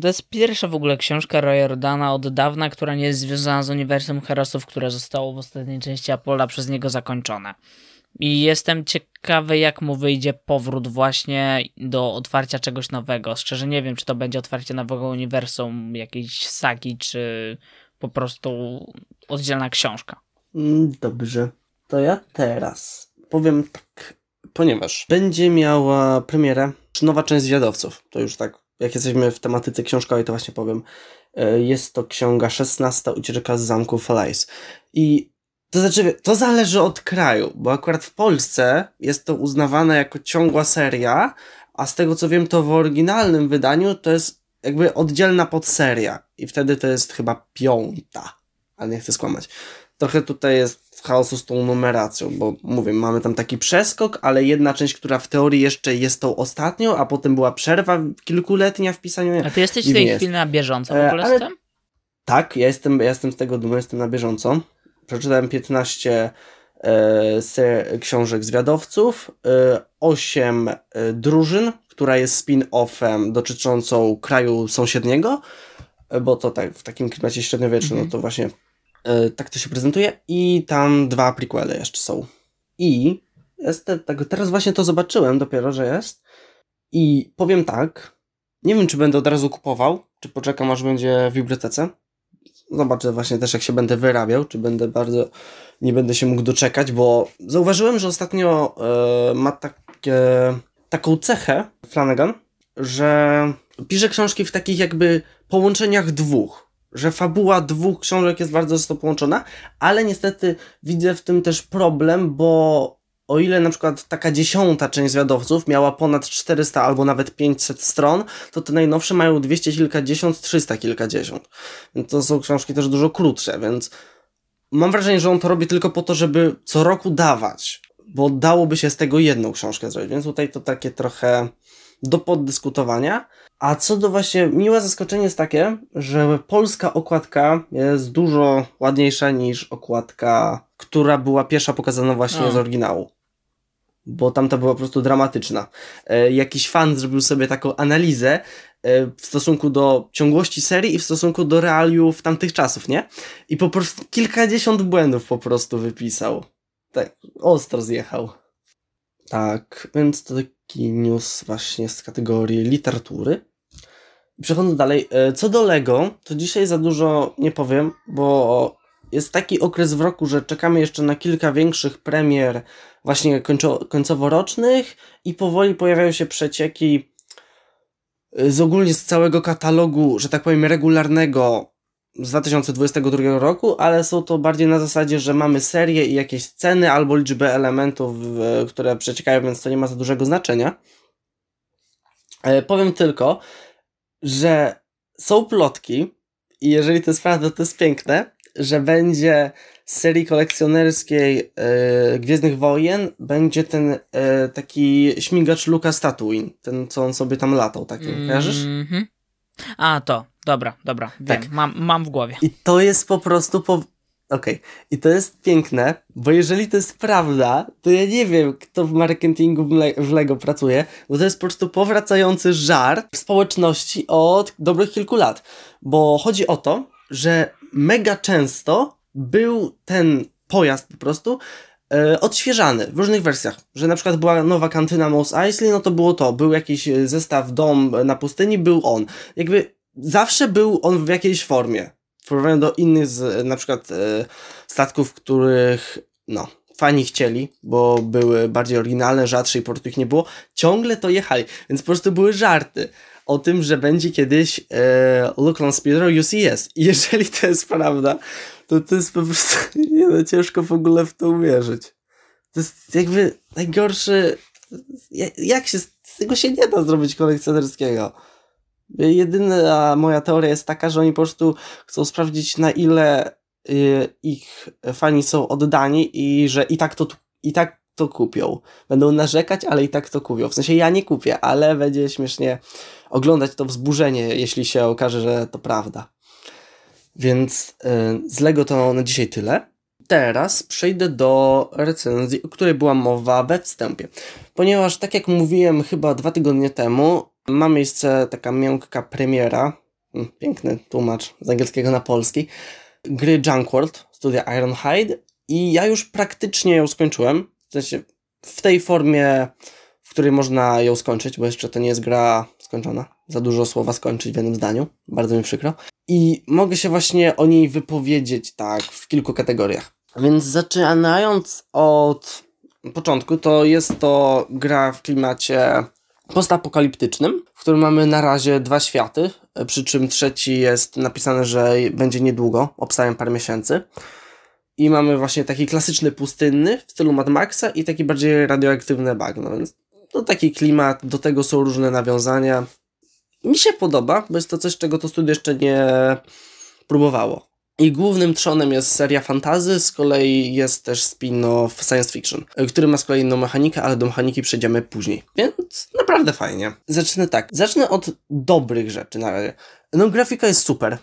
To jest pierwsza w ogóle książka Riordana od dawna, która nie jest związana z uniwersum Herosów, które zostało w ostatniej części Apolla przez niego zakończone. I jestem ciekawy, jak mu wyjdzie powrót właśnie do otwarcia czegoś nowego. Szczerze nie wiem, czy to będzie otwarcie nowego uniwersum, jakiejś sagi, czy po prostu oddzielna książka. Mm, Dobrze. To ja teraz powiem tak, ponieważ będzie miała premierę nowa część Zwiadowców. To już tak, jak jesteśmy w tematyce książkowej, to właśnie powiem. E, Jest to ksiąga 16 Ucieczka z zamku Falaise. I to znaczy, to zależy od kraju, bo akurat w Polsce jest to uznawane jako ciągła seria, a z tego co wiem, to w oryginalnym wydaniu to jest jakby oddzielna podseria. I wtedy to jest chyba piąta, ale nie chcę skłamać trochę tutaj jest chaosu z tą numeracją, bo mówię, mamy tam taki przeskok, ale jedna część, która w teorii jeszcze jest tą ostatnią, a potem była przerwa kilkuletnia w pisaniu. A ty jesteś w tej jest. chwili na bieżąco w E, ogóle ale-? Tak, ja jestem, ja jestem z tego dumny, jestem na bieżąco. Przeczytałem 15 e, książek zwiadowców, e, 8 e, drużyn, która jest spin-offem dotyczącą kraju sąsiedniego, e, bo to tak w takim klimacie średniowiecznym, Mhm. no to właśnie tak to się prezentuje. I tam dwa prequely jeszcze są. I jestem, tak, teraz właśnie to zobaczyłem dopiero, że jest. I powiem tak, nie wiem, czy będę od razu kupował, czy poczekam, aż będzie w bibliotece. Zobaczę właśnie też, jak się będę wyrabiał, czy będę bardzo. Nie będę się mógł doczekać, bo zauważyłem, że ostatnio e, ma takie, taką cechę Flanagan, że pisze książki w takich jakby połączeniach dwóch. Że fabuła dwóch książek jest bardzo została połączona, ale niestety widzę w tym też problem, bo o ile na przykład taka dziesiąta część zwiadowców miała ponad 400 albo nawet 500 stron, to te najnowsze mają 200 kilkadziesiąt, 300 kilkadziesiąt. To są książki też dużo krótsze, więc mam wrażenie, że on to robi tylko po to, żeby co roku dawać, bo dałoby się z tego jedną książkę zrobić, więc tutaj to takie trochę do poddyskutowania. A co do właśnie, miłe zaskoczenie jest takie, że polska okładka jest dużo ładniejsza niż okładka, która była pierwsza pokazana właśnie O. z oryginału. Bo tamta była po prostu dramatyczna. E, jakiś fan zrobił sobie taką analizę e, w stosunku do ciągłości serii i w stosunku do realiów tamtych czasów, nie? I po prostu kilkadziesiąt błędów po prostu wypisał. Tak, ostro zjechał. Tak, więc to taki news właśnie z kategorii literatury. Przechodząc dalej, e, co do Lego, to dzisiaj za dużo nie powiem, bo jest taki okres w roku, że czekamy jeszcze na kilka większych premier właśnie końco, końcoworocznych i powoli pojawiają się przecieki y, z ogólnie z całego katalogu, że tak powiem, regularnego z 2022 roku, ale są to bardziej na zasadzie, że mamy serię i jakieś ceny albo liczbę elementów, które przeciekają, więc to nie ma za dużego znaczenia. E, Powiem tylko, że są plotki i jeżeli to jest prawda, to jest piękne, że będzie z serii kolekcjonerskiej e, Gwiezdnych Wojen będzie ten e, taki śmigacz Luka Statuin, ten co on sobie tam latał, taki, mm? -hmm. A, to, dobra, dobra, wiem, tak. mam, mam w głowie. I to jest po prostu po... Okej, okay. i to jest piękne, bo jeżeli to jest prawda, to ja nie wiem, kto w marketingu w, Le w Lego pracuje, bo to jest po prostu powracający żart w społeczności od dobrych kilku lat. Bo chodzi o to, że mega często był ten pojazd po prostu e, odświeżany w różnych wersjach. Że na przykład była nowa kantyna Mos Eisley, no to było to. Był jakiś zestaw dom na pustyni, był on. Jakby zawsze był on w jakiejś formie. W porównaniu do innych z na przykład e, statków, których no, fani chcieli, bo były bardziej oryginalne, rzadsze i po prostu ich nie było, ciągle to jechali, więc po prostu były żarty o tym, że będzie kiedyś e, Look on Speeder UCS. I jeżeli to jest prawda, to to jest po prostu [LAUGHS] nie no, ciężko w ogóle w to uwierzyć. To jest jakby najgorszy. Jak się z tego się nie da zrobić kolekcjonerskiego? Jedyna moja teoria jest taka, że oni po prostu chcą sprawdzić, na ile y, ich fani są oddani i że i tak to, i tak to kupią. Będą narzekać, ale i tak to kupią. W sensie ja nie kupię, ale będzie śmiesznie oglądać to wzburzenie, jeśli się okaże, że to prawda. Więc y, z Lego to na dzisiaj tyle. Teraz przejdę do recenzji, o której była mowa we wstępie. Ponieważ, tak jak mówiłem chyba dwa tygodnie temu, ma miejsce taka miękka premiera, hmm, piękny tłumacz z angielskiego na polski, gry Junk World, studia Ironhide i ja już praktycznie ją skończyłem. W sensie w tej formie, w której można ją skończyć, bo jeszcze to nie jest gra skończona. Za dużo słowa skończyć w jednym zdaniu. Bardzo mi przykro. I mogę się właśnie o niej wypowiedzieć tak w kilku kategoriach. Więc zaczynając od początku, to jest to gra w klimacie postapokaliptycznym, w którym mamy na razie dwa światy, przy czym trzeci jest napisane, że będzie niedługo, obstawiam parę miesięcy. I mamy właśnie taki klasyczny pustynny w stylu Mad Maxa i taki bardziej radioaktywny bagno, więc to taki klimat, do tego są różne nawiązania. Mi się podoba, bo jest to coś, czego to studio jeszcze nie próbowało. I głównym trzonem jest seria fantazy, z kolei jest też spin-off science fiction, który ma z kolei inną mechanikę, ale do mechaniki przejdziemy później. Więc naprawdę fajnie. Zacznę tak. Zacznę od dobrych rzeczy na razie. No grafika jest super,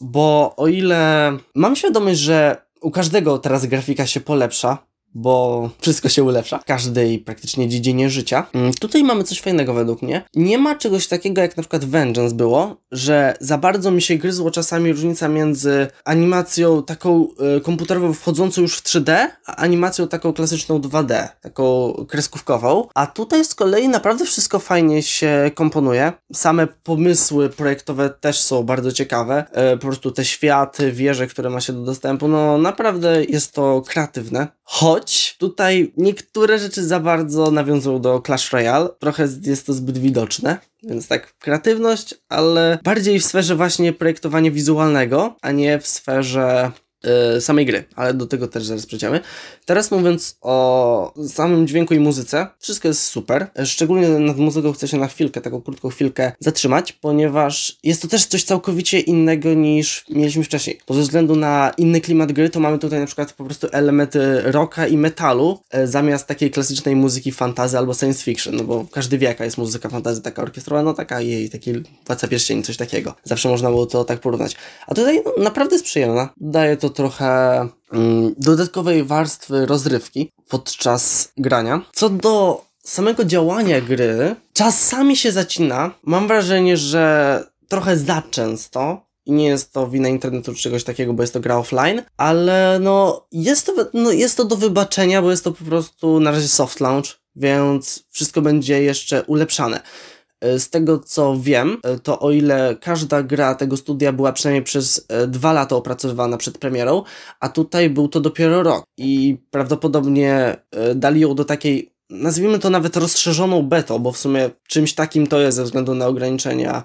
bo o ile mam świadomość, że u każdego teraz grafika się polepsza, bo wszystko się ulepsza w każdej praktycznie dziedzinie życia. Mm, tutaj mamy coś fajnego według mnie. Nie ma czegoś takiego jak na przykład Vengeance było, że za bardzo mi się gryzło czasami różnica między animacją taką y, komputerową wchodzącą już w 3D, a animacją taką klasyczną 2D, taką kreskówkową. A tutaj z kolei naprawdę wszystko fajnie się komponuje. Same pomysły projektowe też są bardzo ciekawe. Y, po prostu te światy, wieże, które ma się do dostępu, no naprawdę jest to kreatywne. Choć tutaj niektóre rzeczy za bardzo nawiązują do Clash Royale, trochę jest to zbyt widoczne, więc tak kreatywność, ale bardziej w sferze właśnie projektowania wizualnego, a nie w sferze samej gry, ale do tego też zaraz przejdziemy. Teraz mówiąc o samym dźwięku i muzyce, wszystko jest super. Szczególnie nad muzyką chcę się na chwilkę, taką krótką chwilkę zatrzymać, ponieważ jest to też coś całkowicie innego niż mieliśmy wcześniej. Bo ze względu na inny klimat gry, to mamy tutaj na przykład po prostu elementy rocka i metalu, e, zamiast takiej klasycznej muzyki fantazy albo science fiction, no bo każdy wie jaka jest muzyka fantazy, taka orkiestrowana, no taka jej, taki Władca Pierścieni, coś takiego. Zawsze można było to tak porównać. A tutaj no, naprawdę jest przyjemna. Daje to trochę mm, dodatkowej warstwy rozrywki podczas grania. Co do samego działania gry, czasami się zacina. Mam wrażenie, że trochę za często. I nie jest to wina internetu czy czegoś takiego, bo jest to gra offline, ale no jest to, no jest to do wybaczenia, bo jest to po prostu na razie soft launch, więc wszystko będzie jeszcze ulepszane. E, z tego co wiem, e, to o ile każda gra tego studia była przynajmniej przez e, dwa lata opracowywana przed premierą, a tutaj był to dopiero rok i prawdopodobnie dali ją do takiej nazwijmy to nawet rozszerzoną betą, bo w sumie czymś takim to jest ze względu na ograniczenia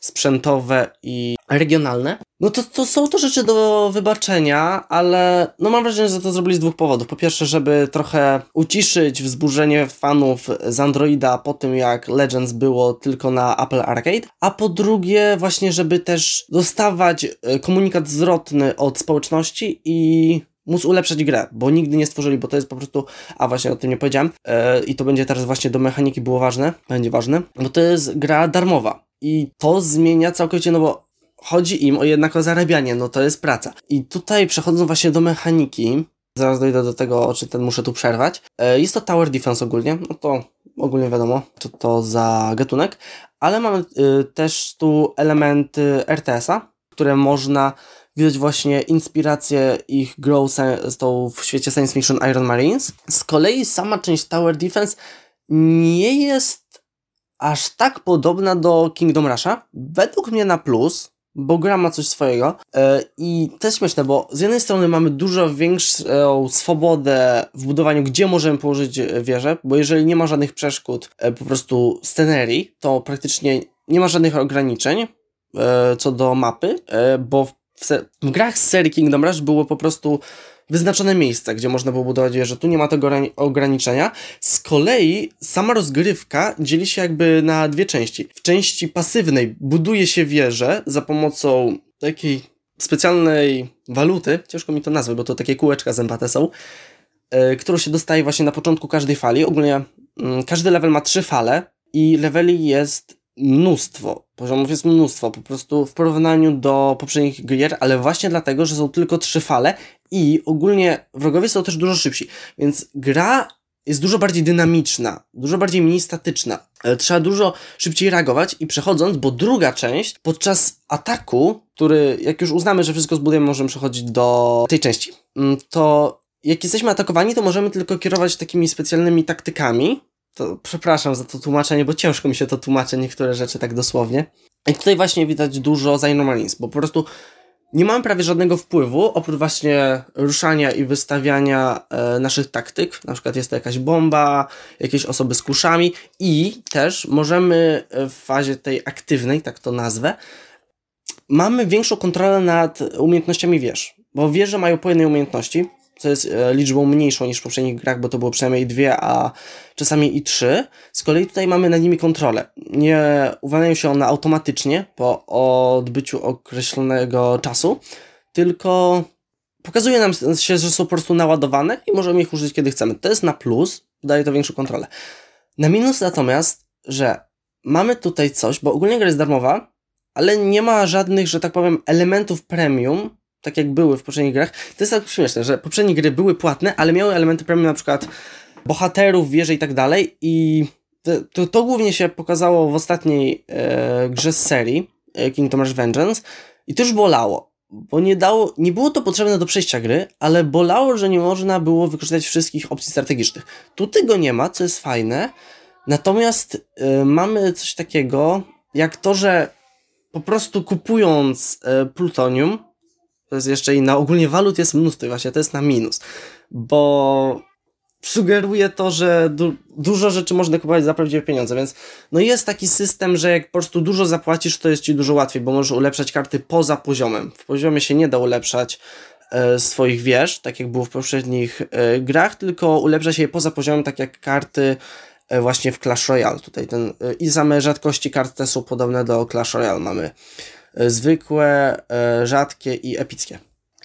sprzętowe i regionalne, no to, to są to rzeczy do wybaczenia, ale no mam wrażenie, że to zrobili z dwóch powodów. Po pierwsze, żeby trochę uciszyć wzburzenie fanów z Androida po tym, jak Legends było tylko na Apple Arcade, a po drugie właśnie, żeby też dostawać e, komunikat zwrotny od społeczności i móc ulepszać grę, bo nigdy nie stworzyli, bo to jest po prostu, a właśnie o tym nie powiedziałem yy, i to będzie teraz właśnie do mechaniki było ważne, będzie ważne, bo to jest gra darmowa i to zmienia całkowicie, no bo chodzi im o jednak o zarabianie, no to jest praca. I tutaj przechodząc właśnie do mechaniki, zaraz dojdę do tego, o czym ten muszę tu przerwać. E, jest to Tower Defense ogólnie, no to ogólnie wiadomo, co to za gatunek, ale mamy y, też tu elementy RTS-a, które można widać właśnie inspirację ich grow z tą w świecie science fiction Iron Marines. Z kolei sama część Tower Defense nie jest aż tak podobna do Kingdom Rusha. Według mnie na plus, bo gra ma coś swojego e, i jest śmieszne, bo z jednej strony mamy dużo większą swobodę w budowaniu, gdzie możemy położyć wieżę, bo jeżeli nie ma żadnych przeszkód, e, po prostu scenerii, to praktycznie nie ma żadnych ograniczeń e, co do mapy, bo w, w grach z serii Kingdom Rush było po prostu wyznaczone miejsca, gdzie można było budować wieże. Tu nie ma tego ograniczenia. Z kolei sama rozgrywka dzieli się jakby na dwie części. W części pasywnej buduje się wieże za pomocą takiej specjalnej waluty, ciężko mi to nazwać, bo to takie kółeczka zębate są, yy, którą się dostaje właśnie na początku każdej fali. Ogólnie yy, każdy level ma trzy fale i leveli jest mnóstwo, poziomów jest mnóstwo, po prostu w porównaniu do poprzednich gier, ale właśnie dlatego, że są tylko trzy fale i ogólnie wrogowie są też dużo szybsi, więc gra jest dużo bardziej dynamiczna, dużo bardziej mniej statyczna. E, trzeba dużo szybciej reagować i przechodząc, bo druga część, podczas ataku, który jak już uznamy, że wszystko zbudujemy, możemy przechodzić do tej części, mm, to jak jesteśmy atakowani, to możemy tylko kierować takimi specjalnymi taktykami, to przepraszam za to tłumaczenie, bo ciężko mi się to tłumaczy niektóre rzeczy tak dosłownie. I tutaj właśnie widać dużo zainormalizmu, bo po prostu nie mamy prawie żadnego wpływu, oprócz właśnie ruszania i wystawiania e, naszych taktyk. Na przykład jest to jakaś bomba, jakieś osoby z kuszami i też możemy w fazie tej aktywnej, tak to nazwę, mamy większą kontrolę nad umiejętnościami wież, bo wieże mają po jednej umiejętności, co jest e, liczbą mniejszą niż w poprzednich grach, bo to było przynajmniej dwie, a czasami i trzy. Z kolei tutaj mamy nad nimi kontrolę. Nie uwalniają się one automatycznie po odbyciu określonego czasu, tylko pokazuje nam się, że są po prostu naładowane i możemy ich użyć kiedy chcemy. To jest na plus, daje to większą kontrolę. Na minus natomiast, że mamy tutaj coś, bo ogólnie gra jest darmowa, ale nie ma żadnych, że tak powiem, elementów premium, tak jak były w poprzednich grach. To jest tak śmieszne, że poprzednie gry były płatne, ale miały elementy premium, na przykład bohaterów, wieże i tak dalej i to, to, to, głównie się pokazało w ostatniej e, grze z serii e, Kingdom Rush Vengeance i to już bolało, bo nie dało, nie było to potrzebne do przejścia gry, ale bolało, że nie można było wykorzystać wszystkich opcji strategicznych. Tu tego nie ma, co jest fajne, natomiast e, mamy coś takiego, jak to, że po prostu kupując e, plutonium, to jest jeszcze inna. Ogólnie walut jest mnóstwo właśnie to jest na minus, bo sugeruje to, że du dużo rzeczy można kupować za prawdziwe pieniądze, więc no jest taki system, że jak po prostu dużo zapłacisz, to jest ci dużo łatwiej, bo możesz ulepszać karty poza poziomem. W poziomie się nie da ulepszać e, swoich wież, tak jak było w poprzednich e, grach, tylko ulepsza się je poza poziomem, tak jak karty e, właśnie w Clash Royale. Tutaj ten e, i same rzadkości kart te są podobne do Clash Royale. Mamy zwykłe, e, rzadkie i epickie.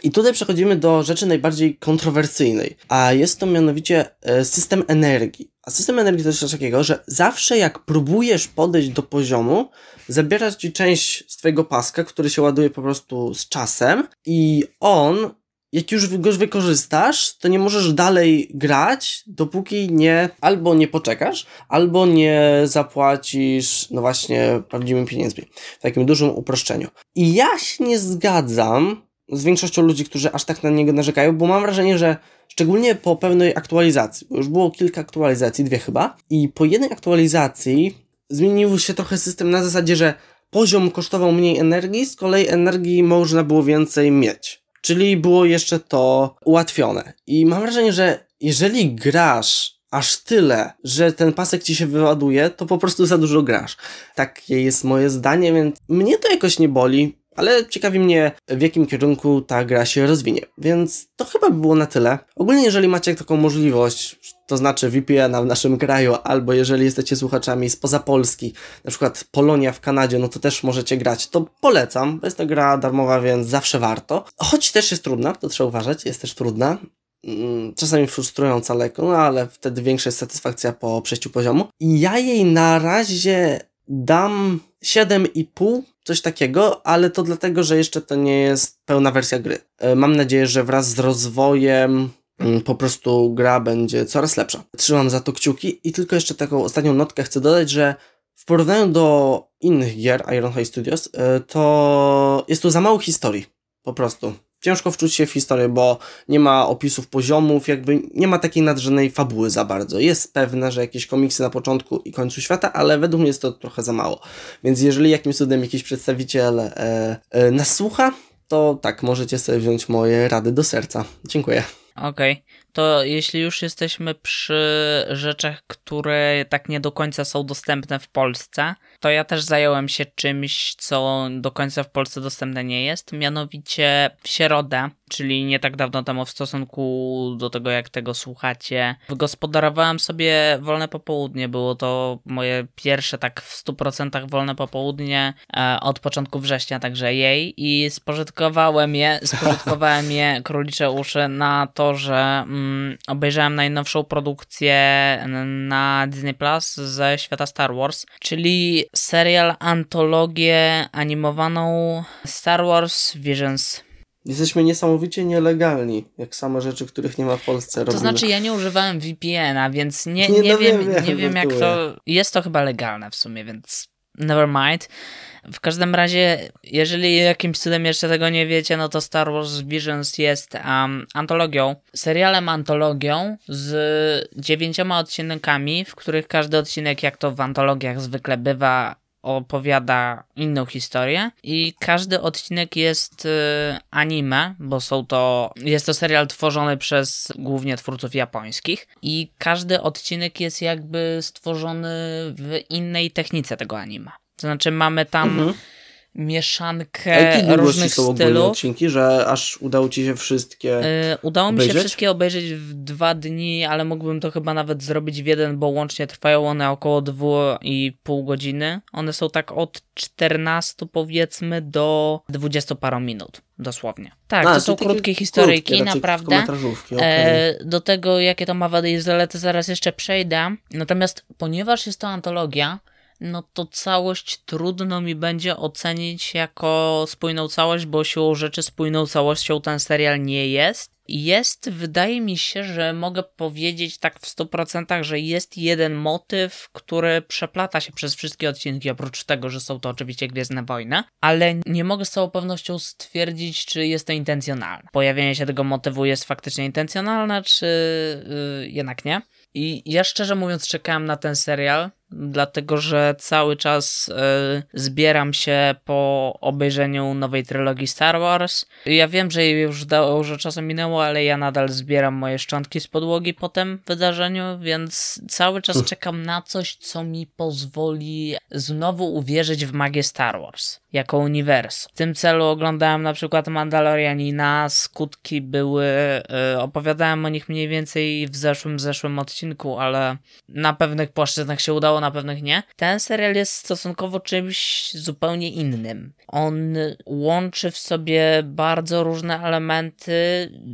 I tutaj przechodzimy do rzeczy najbardziej kontrowersyjnej, a jest to mianowicie e, system energii. A system energii to jest coś takiego, że zawsze jak próbujesz podejść do poziomu, zabiera ci część z twojego paska, który się ładuje po prostu z czasem i on jak już go wykorzystasz, to nie możesz dalej grać, dopóki nie albo nie poczekasz, albo nie zapłacisz, no właśnie, prawdziwymi pieniędzmi. W takim dużym uproszczeniu. I ja się nie zgadzam z większością ludzi, którzy aż tak na niego narzekają, bo mam wrażenie, że szczególnie po pewnej aktualizacji, bo już było kilka aktualizacji, dwie chyba, i po jednej aktualizacji zmienił się trochę system na zasadzie, że poziom kosztował mniej energii, z kolei energii można było więcej mieć. Czyli było jeszcze to ułatwione. I mam wrażenie, że jeżeli grasz aż tyle, że ten pasek ci się wyładuje, to po prostu za dużo grasz. Takie jest moje zdanie, więc mnie to jakoś nie boli, ale ciekawi mnie, w jakim kierunku ta gra się rozwinie. Więc to chyba by było na tyle. Ogólnie, jeżeli macie taką możliwość, to znaczy VPN-a w naszym kraju, albo jeżeli jesteście słuchaczami spoza Polski, na przykład Polonia w Kanadzie, no to też możecie grać. To polecam, bo jest to gra darmowa, więc zawsze warto. Choć też jest trudna, to trzeba uważać, jest też trudna. Mm, czasami frustrująca lekko, no ale wtedy większa jest satysfakcja po przejściu poziomu. Ja jej na razie dam 7,5, coś takiego, ale to dlatego, że jeszcze to nie jest pełna wersja gry. E, mam nadzieję, że wraz z rozwojem mm, po prostu gra będzie coraz lepsza. Trzymam za to kciuki i tylko jeszcze taką ostatnią notkę chcę dodać, że w porównaniu do innych gier Ironhide Studios, e, to jest tu za mało historii. Po prostu ciężko wczuć się w historię, bo nie ma opisów poziomów, jakby nie ma takiej nadrzędnej fabuły za bardzo. Jest pewne, że jakieś komiksy na początku i końcu świata, ale według mnie jest to trochę za mało. Więc jeżeli jakimś cudem jakiś przedstawiciel e, e, nas słucha, to tak, możecie sobie wziąć moje rady do serca. Dziękuję. Okej, okay. To jeśli już jesteśmy przy rzeczach, które tak nie do końca są dostępne w Polsce, to ja też zająłem się czymś, co do końca w Polsce dostępne nie jest, mianowicie w środę, czyli nie tak dawno temu w stosunku do tego, jak tego słuchacie, wygospodarowałem sobie wolne popołudnie. Było to moje pierwsze tak w 100% wolne popołudnie e, od początku września, także jej i spożytkowałem je, spożytkowałem je królicze uszy na to, że mm, obejrzałem najnowszą produkcję na Disney Plus ze świata Star Wars, czyli serial, antologię animowaną Star Wars Visions. Jesteśmy niesamowicie nielegalni, jak same rzeczy, których nie ma w Polsce. To robimy. znaczy, ja nie używałem VPN-a, więc nie, nie, nie no wiem, wiem, nie wiem jak to. Jest to chyba legalne w sumie, więc never mind. W każdym razie, jeżeli jakimś cudem jeszcze tego nie wiecie, no to Star Wars Visions jest um, antologią, serialem antologią z dziewięcioma odcinkami, w których każdy odcinek, jak to w antologiach zwykle bywa, opowiada inną historię i każdy odcinek jest y, anime, bo są to jest to serial tworzony przez głównie twórców japońskich i każdy odcinek jest jakby stworzony w innej technice tego anime. To znaczy mamy tam mhm. Mieszankę różnych są stylów. odcinki, że aż udało ci się wszystkie yy, Udało obejrzeć? mi się wszystkie obejrzeć w dwa dni, ale mógłbym to chyba nawet zrobić w jeden, bo łącznie trwają one około 2,5 godziny. One są tak od 14 powiedzmy do 20 paru minut. Dosłownie. Tak, A, to są krótkie historyjki, krótkie, naprawdę. Okay. E, do tego, jakie to ma wady i zalety, zaraz jeszcze przejdę. Natomiast, ponieważ jest to antologia, no to całość trudno mi będzie ocenić jako spójną całość, bo siłą rzeczy spójną całością ten serial nie jest. Jest, wydaje mi się, że mogę powiedzieć tak w 100%, że jest jeden motyw, który przeplata się przez wszystkie odcinki, oprócz tego, że są to oczywiście Gwiezdne Wojny, ale nie mogę z całą pewnością stwierdzić, czy jest to intencjonalne. Pojawienie się tego motywu jest faktycznie intencjonalne, czy yy, jednak nie. I ja szczerze mówiąc czekałem na ten serial, dlatego że cały czas y, zbieram się po obejrzeniu nowej trylogii Star Wars. Ja wiem, że już dużo czasu minęło, ale ja nadal zbieram moje szczątki z podłogi po tym wydarzeniu, więc cały czas czekam na coś, co mi pozwoli znowu uwierzyć w magię Star Wars jako uniwersum. W tym celu oglądałem na przykład Mandalorianina, skutki były, y, opowiadałem o nich mniej więcej w zeszłym, zeszłym odcinku, ale na pewnych płaszczyznach się udało, na pewnych nie. Ten serial jest stosunkowo czymś zupełnie innym. On łączy w sobie bardzo różne elementy.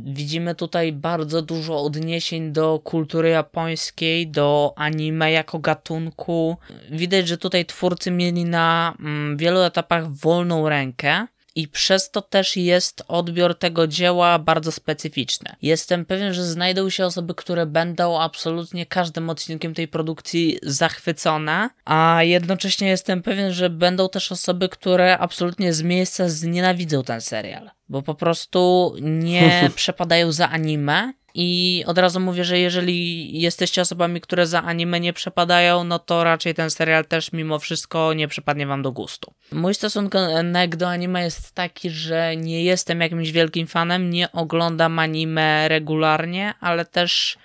Widzimy tutaj bardzo dużo odniesień do kultury japońskiej, do anime jako gatunku. Widać, że tutaj twórcy mieli na mm, wielu etapach wolną rękę i przez to też jest odbiór tego dzieła bardzo specyficzny. Jestem pewien, że znajdą się osoby, które będą absolutnie każdym odcinkiem tej produkcji zachwycone, a jednocześnie jestem pewien, że będą też osoby, które absolutnie z miejsca znienawidzą ten serial, bo po prostu nie [LAUGHS] przepadają za anime i od razu mówię, że jeżeli jesteście osobami, które za anime nie przepadają, no to raczej ten serial też mimo wszystko nie przypadnie wam do gustu. Mój stosunek do anime jest taki, że nie jestem jakimś wielkim fanem, nie oglądam anime regularnie, ale też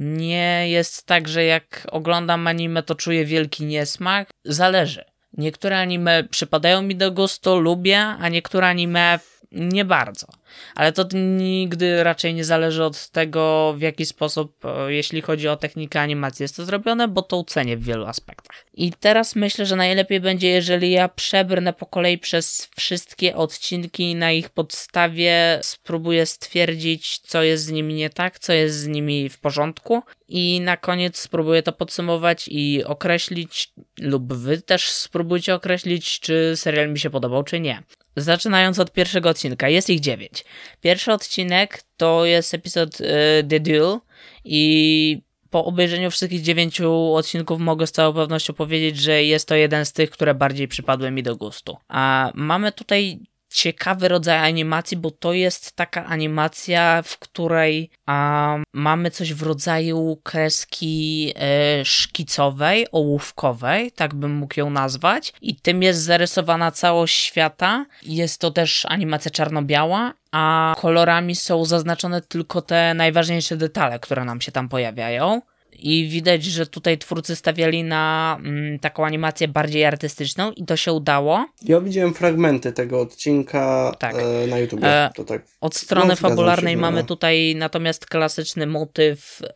Nie jest tak, że jak oglądam anime, to czuję wielki niesmak. Zależy. Niektóre anime przypadają mi do gustu, lubię, a niektóre anime nie bardzo. Ale to nigdy raczej nie zależy od tego, w jaki sposób, e, jeśli chodzi o technikę animacji, jest to zrobione, bo to cenię w wielu aspektach. I teraz myślę, że najlepiej będzie, jeżeli ja przebrnę po kolei przez wszystkie odcinki na ich podstawie, spróbuję stwierdzić, co jest z nimi nie tak, co jest z nimi w porządku. I na koniec spróbuję to podsumować i określić, lub wy też spróbujcie określić, czy serial mi się podobał, czy nie. Zaczynając od pierwszego odcinka, jest ich dziewięć. Pierwszy odcinek to jest epizod y, The Duel i po obejrzeniu wszystkich dziewięciu odcinków mogę z całą pewnością powiedzieć, że jest to jeden z tych, które bardziej przypadły mi do gustu. A mamy tutaj ciekawy rodzaj animacji, bo to jest taka animacja, w której a, mamy coś w rodzaju kreski e, szkicowej, ołówkowej, tak bym mógł ją nazwać. I tym jest zarysowana całość świata. Jest to też animacja czarno-biała, a kolorami są zaznaczone tylko te najważniejsze detale, które nam się tam pojawiają. I widać, że tutaj twórcy stawiali na mm, taką animację bardziej artystyczną i to się udało. Ja widziałem fragmenty tego odcinka tak. e, na YouTube. E, tak. Od strony no, fabularnej się, mamy tutaj natomiast klasyczny motyw e,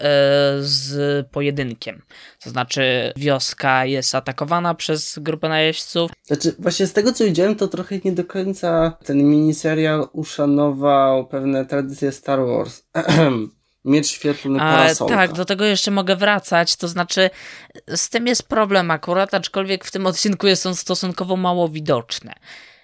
z pojedynkiem. To znaczy wioska jest atakowana przez grupę najeźdźców. Znaczy właśnie z tego co widziałem to trochę nie do końca ten miniserial uszanował pewne tradycje Star Wars. [CLEARS THROAT] Miecz świetlny parasolka. Tak, do tego jeszcze mogę wracać, to znaczy z tym jest problem akurat, aczkolwiek w tym odcinku jest on stosunkowo mało widoczny.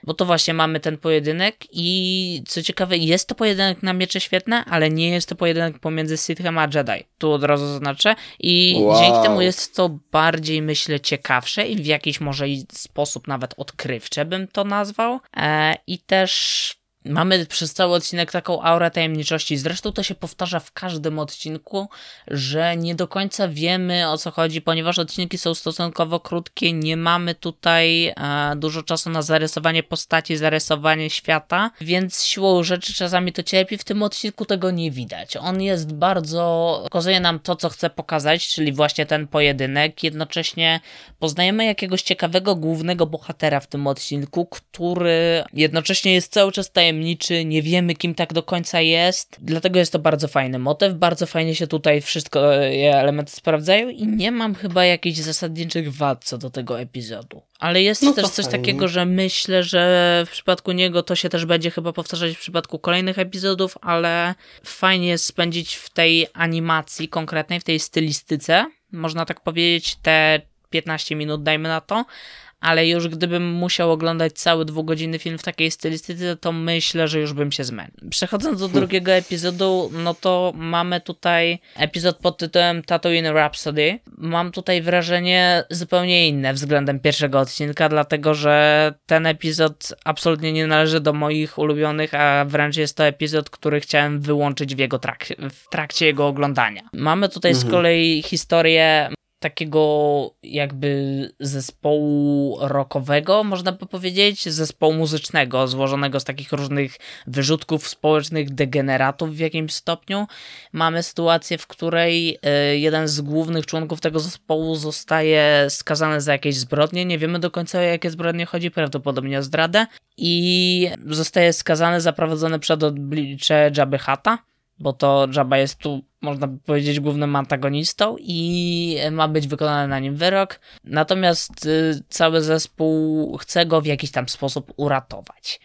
Bo to właśnie mamy ten pojedynek i co ciekawe, jest to pojedynek na miecze świetne, ale nie jest to pojedynek pomiędzy Sithem a Jedi. Tu od razu zaznaczę. I wow. dzięki temu jest to bardziej, myślę, ciekawsze i w jakiś może sposób nawet odkrywcze bym to nazwał. E, I też Mamy przez cały odcinek taką aurę tajemniczości. Zresztą to się powtarza w każdym odcinku, że nie do końca wiemy o co chodzi, ponieważ odcinki są stosunkowo krótkie. Nie mamy tutaj e, dużo czasu na zarysowanie postaci, zarysowanie świata, więc siłą rzeczy czasami to cierpi. W tym odcinku tego nie widać. On jest bardzo. pokazuje nam to, co chce pokazać, czyli właśnie ten pojedynek. Jednocześnie poznajemy jakiegoś ciekawego głównego bohatera w tym odcinku, który jednocześnie jest cały czas tajemniczy tajemniczy, nie wiemy kim tak do końca jest, dlatego jest to bardzo fajny motyw, bardzo fajnie się tutaj wszystko e, elementy sprawdzają i nie mam chyba jakichś zasadniczych wad co do tego epizodu. Ale jest no też coś fajnie. takiego, że myślę, że w przypadku niego to się też będzie chyba powtarzać w przypadku kolejnych epizodów, ale fajnie jest spędzić w tej animacji konkretnej, w tej stylistyce, można tak powiedzieć, te 15 minut dajmy na to, ale już gdybym musiał oglądać cały dwugodzinny film w takiej stylistyce, to myślę, że już bym się zmęczył. Przechodząc do drugiego epizodu, no to mamy tutaj epizod pod tytułem Tatooine Rhapsody. Mam tutaj wrażenie zupełnie inne względem pierwszego odcinka, dlatego że ten epizod absolutnie nie należy do moich ulubionych, a wręcz jest to epizod, który chciałem wyłączyć w jego trak w trakcie jego oglądania. Mamy tutaj mhm. z kolei historię takiego jakby zespołu rockowego, można by powiedzieć, zespołu muzycznego, złożonego z takich różnych wyrzutków społecznych, degeneratów w jakimś stopniu. Mamy sytuację, w której e, jeden z głównych członków tego zespołu zostaje skazany za jakieś zbrodnie. Nie wiemy do końca o jakie zbrodnie chodzi, prawdopodobnie o zdradę. I zostaje skazany, zaprowadzony przed oblicze Jabby Hata bo to Jabba jest tu, można by powiedzieć, głównym antagonistą i ma być wykonany na nim wyrok. Natomiast y, cały zespół chce go w jakiś tam sposób uratować.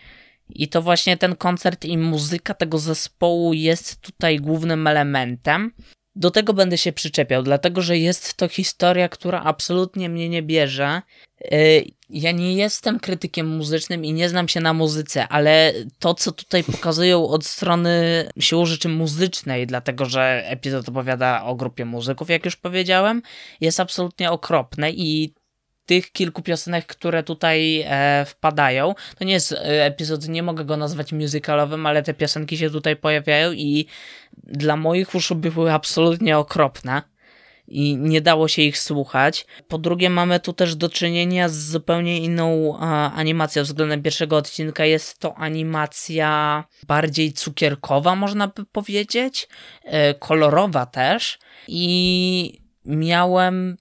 I to właśnie ten koncert i muzyka tego zespołu jest tutaj głównym elementem. Do tego będę się przyczepiał, dlatego że jest to historia, która absolutnie mnie nie bierze. Y, ja nie jestem krytykiem muzycznym i nie znam się na muzyce, ale to, co tutaj [LAUGHS] pokazują od strony siłą rzeczy muzycznej, dlatego że epizod opowiada o grupie muzyków, jak już powiedziałem, jest absolutnie okropne i tych kilku piosenek, które tutaj e, wpadają, to nie jest e, epizod, nie mogę go nazwać musicalowym, ale te piosenki się tutaj pojawiają i dla moich uszu były absolutnie okropne. i nie dało się ich słuchać. Po drugie, mamy tu też do czynienia z zupełnie inną a, animacją względem pierwszego odcinka. Jest to animacja bardziej cukierkowa, można by powiedzieć, e, kolorowa też. I miałem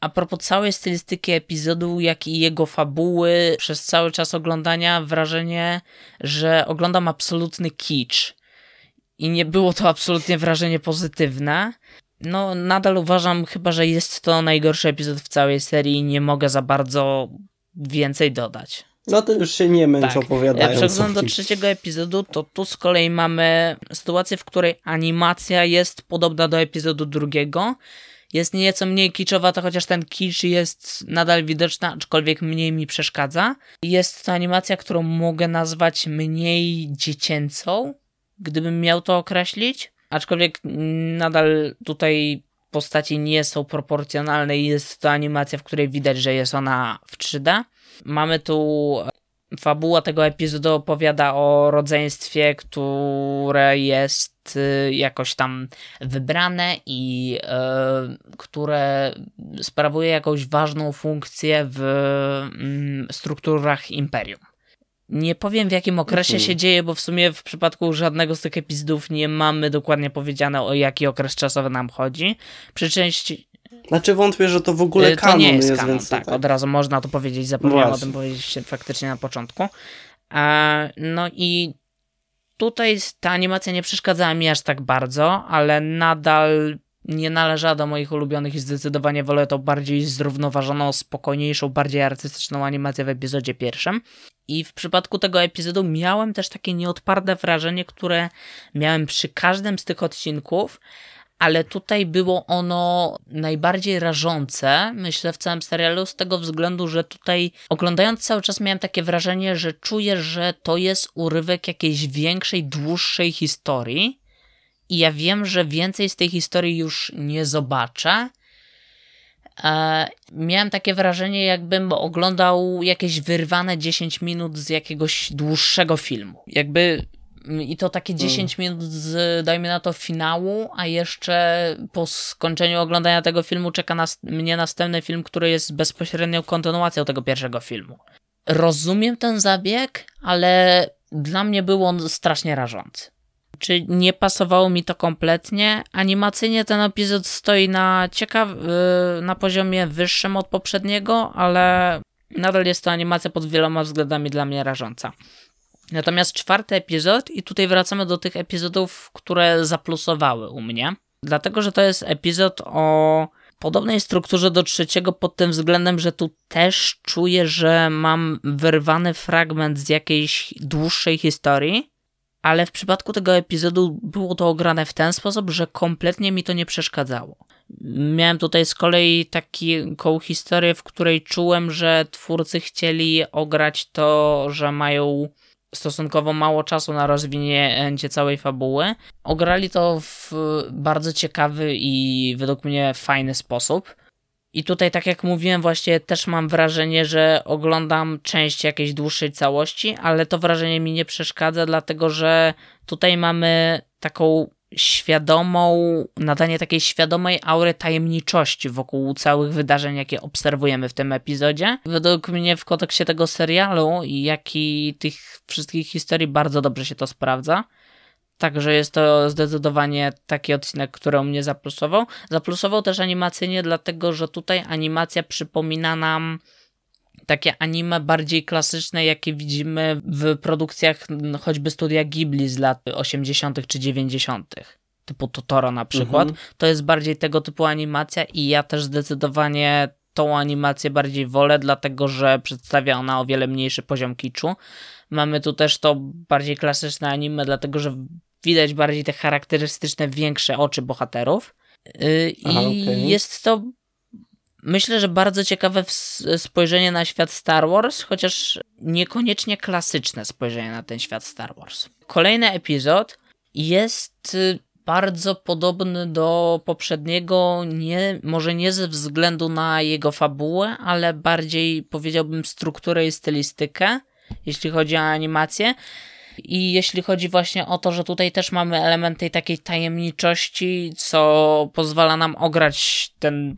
a propos całej stylistyki epizodu, jak i jego fabuły, przez cały czas oglądania wrażenie, że oglądam absolutny kicz. I nie było to absolutnie wrażenie pozytywne. No, nadal uważam chyba, że jest to najgorszy epizod w całej serii i nie mogę za bardzo więcej dodać. No to już się nie męcz tak. opowiadając. Jak przechodząc do trzeciego epizodu, to tu z kolei mamy sytuację, w której animacja jest podobna do epizodu drugiego. Jest nieco mniej kiczowa, to chociaż ten kicz jest nadal widoczny, aczkolwiek mniej mi przeszkadza. Jest to animacja, którą mogę nazwać mniej dziecięcą, gdybym miał to określić. Aczkolwiek nadal tutaj postaci nie są proporcjonalne i jest to animacja, w której widać, że jest ona w 3D. Mamy tu fabuła tego epizodu opowiada o rodzeństwie, które jest y, jakoś tam wybrane i y, które sprawuje jakąś ważną funkcję w y, strukturach imperium. Nie powiem w jakim okresie mhm. się dzieje, bo w sumie w przypadku żadnego z tych epizodów nie mamy dokładnie powiedziane o jaki okres czasowy nam chodzi. Przy części. Znaczy wątpię, że to w ogóle y, to kanon nie jest, jest kanon, tak, tak, od razu można to powiedzieć, zapomniałem Właśnie. o tym powiedzieć faktycznie na początku. No i tutaj ta animacja nie przeszkadzała mi aż tak bardzo, ale nadal nie należała do moich ulubionych i zdecydowanie wolę to bardziej zrównoważoną, spokojniejszą, bardziej artystyczną animację w epizodzie pierwszym. I w przypadku tego epizodu miałem też takie nieodparte wrażenie, które miałem przy każdym z tych odcinków, ale tutaj było ono najbardziej rażące, myślę, w całym serialu, z tego względu, że tutaj oglądając cały czas miałem takie wrażenie, że czuję, że to jest urywek jakiejś większej, dłuższej historii. I ja wiem, że więcej z tej historii już nie zobaczę, E, miałem takie wrażenie, jakbym oglądał jakieś wyrwane 10 minut z jakiegoś dłuższego filmu. Jakby i to takie 10 mm. minut z, dajmy na to, finału, a jeszcze po skończeniu oglądania tego filmu czeka nas, mnie następny film, który jest bezpośrednią kontynuacją tego pierwszego filmu. Rozumiem ten zabieg, ale dla mnie był on strasznie rażący. Czy nie pasowało mi to kompletnie? Animacyjnie ten epizod stoi na ciekaw y, na poziomie wyższym od poprzedniego, ale nadal jest to animacja pod wieloma względami dla mnie rażąca. Natomiast czwarty epizod, i tutaj wracamy do tych epizodów, które zaplusowały u mnie, dlatego że to jest epizod o podobnej strukturze do trzeciego pod tym względem, że tu też czuję, że mam wyrwany fragment z jakiejś dłuższej historii, ale w przypadku tego epizodu było to ograne w ten sposób, że kompletnie mi to nie przeszkadzało. Miałem tutaj z kolei taką historię, w której czułem, że twórcy chcieli ograć to, że mają stosunkowo mało czasu na rozwinięcie całej fabuły. Ograli to w bardzo ciekawy i według mnie fajny sposób. I tutaj, tak jak mówiłem, właśnie też mam wrażenie, że oglądam część jakiejś dłuższej całości, ale to wrażenie mi nie przeszkadza, dlatego że tutaj mamy taką świadomą, nadanie takiej świadomej aury tajemniczości wokół całych wydarzeń, jakie obserwujemy w tym epizodzie. Według mnie w kontekście tego serialu, jak i tych wszystkich historii bardzo dobrze się to sprawdza. Także jest to zdecydowanie taki odcinek, który mnie zaplusował. Zaplusował też animacyjnie, dlatego że tutaj animacja przypomina nam takie anime bardziej klasyczne, jakie widzimy w produkcjach choćby studia Ghibli z lat 80. czy 90. Typu Totoro na przykład. Mhm. To jest bardziej tego typu animacja i ja też zdecydowanie tą animację bardziej wolę, dlatego że przedstawia ona o wiele mniejszy poziom kiczu. Mamy tu też to bardziej klasyczne anime, dlatego że widać bardziej te charakterystyczne, większe oczy bohaterów. Y, I Aha, okay. jest to, myślę, że bardzo ciekawe spojrzenie na świat Star Wars, chociaż niekoniecznie klasyczne spojrzenie na ten świat Star Wars. Kolejny epizod jest y, bardzo podobny do poprzedniego, nie, może nie ze względu na jego fabułę, ale bardziej powiedziałbym strukturę i stylistykę, jeśli chodzi o animację. I jeśli chodzi właśnie o to, że tutaj też mamy element tej takiej tajemniczości, co pozwala nam ograć ten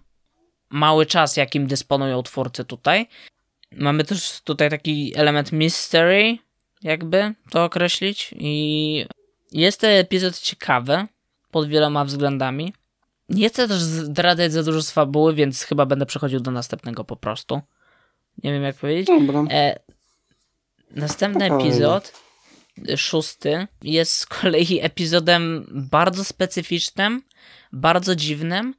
mały czas, jakim dysponują twórcy tutaj. Mamy też tutaj taki element mystery, jakby to określić. I jest ten epizod ciekawy pod wieloma względami. Nie chcę też zdradzać za dużo z fabuły, więc chyba będę przechodził do następnego po prostu. Nie wiem jak powiedzieć. Dobra. E, następny epizod, szósty, jest z kolei epizodem bardzo specyficznym, bardzo dziwnym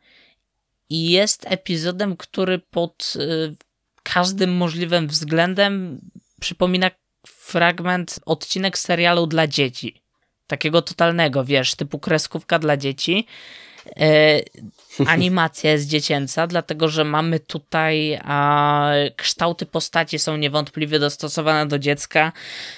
i jest epizodem, który pod y, każdym możliwym względem przypomina fragment, odcinek serialu dla dzieci. Takiego totalnego, wiesz, typu kreskówka dla dzieci. E, animacja jest dziecięca, dlatego że mamy tutaj a, kształty postaci są niewątpliwie dostosowane do dziecka.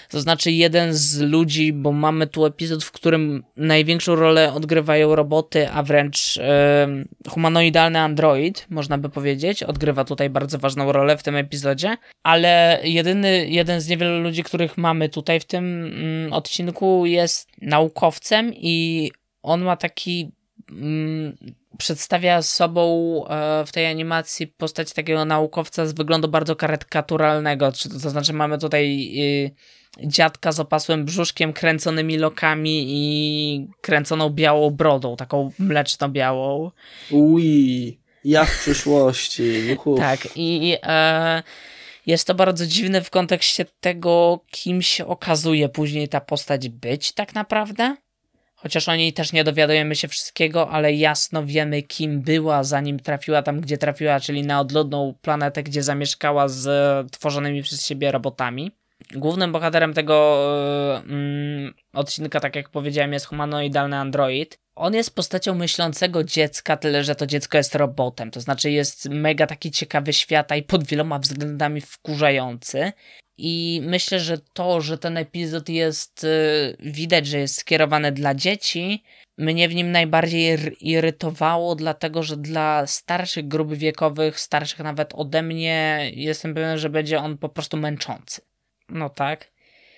To znaczy, jeden z ludzi, bo mamy tu epizod, w którym największą rolę odgrywają roboty, a wręcz e, humanoidalny android, można by powiedzieć, odgrywa tutaj bardzo ważną rolę w tym epizodzie. Ale jedyny, jeden z niewielu ludzi, których mamy tutaj w tym mm, odcinku, jest naukowcem i on ma taki przedstawia sobą e, w tej animacji postać takiego naukowca z wyglądu bardzo karykaturalnego. To znaczy, mamy tutaj y, dziadka z opasłym brzuszkiem, kręconymi lokami i kręconą białą brodą, taką mleczno-białą. Ui, ja w przyszłości. [LAUGHS] Tak, i e, jest to bardzo dziwne w kontekście tego, kim się okazuje później ta postać być tak naprawdę. Chociaż o niej też nie dowiadujemy się wszystkiego, ale jasno wiemy, kim była, zanim trafiła tam, gdzie trafiła, czyli na odludną planetę, gdzie zamieszkała z e, tworzonymi przez siebie robotami. Głównym bohaterem tego e, mm, odcinka, tak jak powiedziałem, jest humanoidalny android. On jest postacią myślącego dziecka, tyle że to dziecko jest robotem. To znaczy jest mega taki ciekawy świata i pod wieloma względami wkurzający. I myślę, że to, że ten epizod jest, y, widać, że jest skierowany dla dzieci, mnie w nim najbardziej ir- irytowało, dlatego że dla starszych grup wiekowych, starszych nawet ode mnie, jestem pewien, że będzie on po prostu męczący. No tak.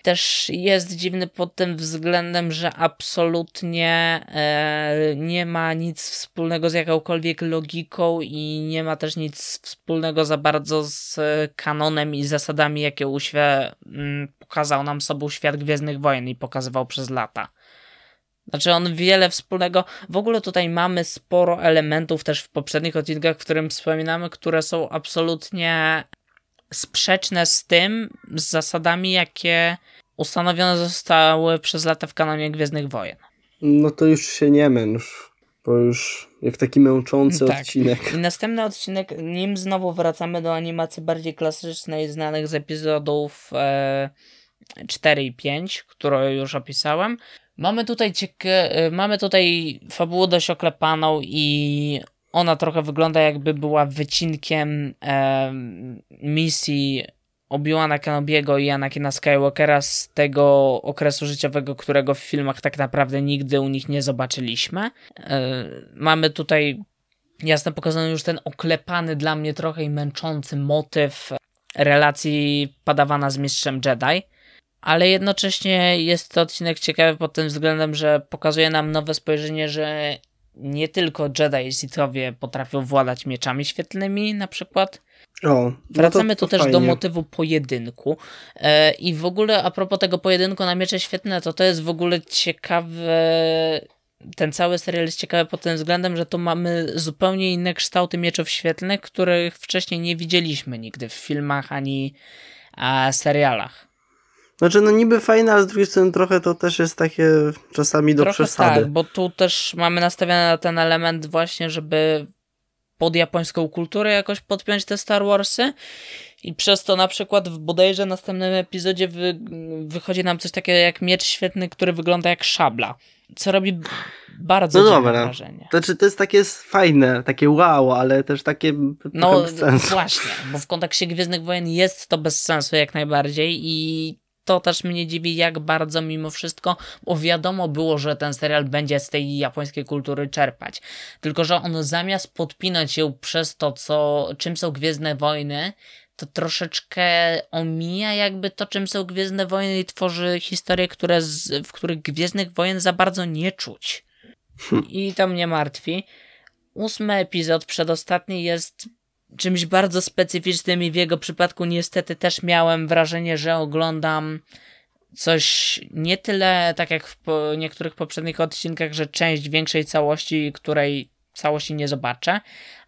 Też jest dziwny pod tym względem, że absolutnie e, nie ma nic wspólnego z jakąkolwiek logiką i nie ma też nic wspólnego za bardzo z kanonem i zasadami, jakie uświe, m, pokazał nam sobą świat Gwiezdnych Wojen i pokazywał przez lata. Znaczy on wiele wspólnego. W ogóle tutaj mamy sporo elementów też w poprzednich odcinkach, w którym wspominamy, które są absolutnie sprzeczne z tym, z zasadami, jakie ustanowione zostały przez lata w kanonie Gwiezdnych Wojen. No to już się nie męcz, bo już jak taki męczący Tak. odcinek. I [LAUGHS] następny odcinek, nim znowu wracamy do animacji bardziej klasycznej, znanych z epizodów e, 4 i 5, które już opisałem. Mamy tutaj, cieka- e, mamy tutaj fabułę dość oklepaną i ona trochę wygląda jakby była wycinkiem e, misji Obi-Wana Kenobiego i Anakina Skywalkera z tego okresu życiowego, którego w filmach tak naprawdę nigdy u nich nie zobaczyliśmy. E, mamy tutaj jasno pokazany już ten oklepany dla mnie trochę i męczący motyw relacji Padawana z mistrzem Jedi. Ale jednocześnie jest to odcinek ciekawy pod tym względem, że pokazuje nam nowe spojrzenie, że nie tylko Jedi i Sithowie potrafią władać mieczami świetlnymi na przykład, O, no Wracamy to, tu to też do fajnie. motywu pojedynku. E, I w ogóle a propos tego pojedynku na miecze świetne, to to jest w ogóle ciekawe. Ten cały serial jest ciekawy pod tym względem, że tu mamy zupełnie inne kształty mieczów świetlnych, których wcześniej nie widzieliśmy nigdy w filmach ani a, serialach. Znaczy, no niby fajne, ale z drugiej strony trochę to też jest takie czasami do Trochę przesady. tak, bo tu też mamy nastawiony na ten element właśnie, żeby pod japońską kulturę jakoś podpiąć te Star Warsy i przez to na przykład w bodajże następnym epizodzie wy, wychodzi nam coś takiego jak miecz świetny, który wygląda jak szabla, co robi bardzo No dobra. wrażenie. Znaczy, to jest takie fajne, takie wow, ale też takie No bez sensu. właśnie, bo w kontekście Gwiezdnych Wojen jest to bez sensu jak najbardziej i to też mnie dziwi, jak bardzo mimo wszystko, bo wiadomo było, że ten serial będzie z tej japońskiej kultury czerpać. Tylko, że on zamiast podpinać ją przez to, co, czym są Gwiezdne Wojny, to troszeczkę omija jakby to, czym są Gwiezdne Wojny i tworzy historie, które z, w których Gwiezdnych Wojen za bardzo nie czuć. I to mnie martwi. Ósmy epizod, przedostatni, jest czymś bardzo specyficznym i w jego przypadku niestety też miałem wrażenie, że oglądam coś nie tyle tak jak w po niektórych poprzednich odcinkach, że część większej całości, której całości nie zobaczę,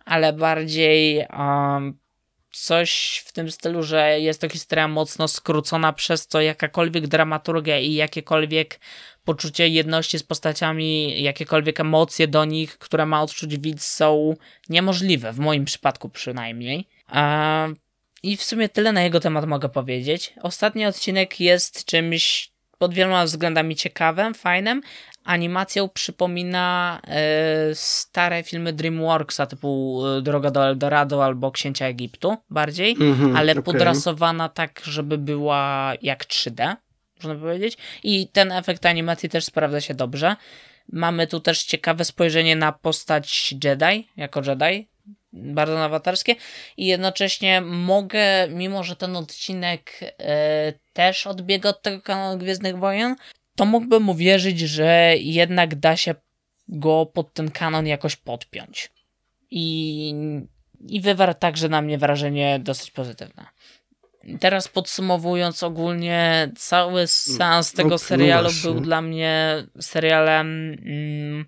ale bardziej um, coś w tym stylu, że jest to historia mocno skrócona, przez co jakakolwiek dramaturgia i jakiekolwiek poczucie jedności z postaciami, jakiekolwiek emocje do nich, które ma odczuć widz, są niemożliwe, w moim przypadku przynajmniej. I w sumie tyle na jego temat mogę powiedzieć. Ostatni odcinek jest czymś pod wieloma względami ciekawym, fajnym. Animacją przypomina e, stare filmy DreamWorksa typu e, Droga do Eldorado albo Księcia Egiptu bardziej, mm -hmm, ale okay. podrasowana tak, żeby była jak 3D można powiedzieć. I ten efekt animacji też sprawdza się dobrze. Mamy tu też ciekawe spojrzenie na postać Jedi, jako Jedi, bardzo nowatarskie i jednocześnie mogę, mimo że ten odcinek e, też odbiega od tego kanału Gwiezdnych Wojen, to mógłbym uwierzyć, że jednak da się go pod ten kanon jakoś podpiąć. I, i wywarł także na mnie wrażenie dosyć pozytywne. Teraz podsumowując ogólnie, cały tego no, serialu no był dla mnie serialem mm,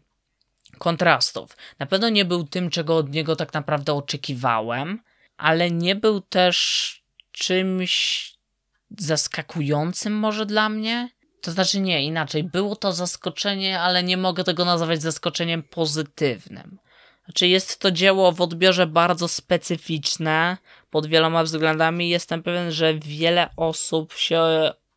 kontrastów. Na pewno nie był tym, czego od niego tak naprawdę oczekiwałem, ale nie był też czymś zaskakującym może dla mnie. To znaczy nie, inaczej. Było to zaskoczenie, ale nie mogę tego nazwać zaskoczeniem pozytywnym. Znaczy jest to dzieło w odbiorze bardzo specyficzne pod wieloma względami. Jestem pewien, że wiele osób się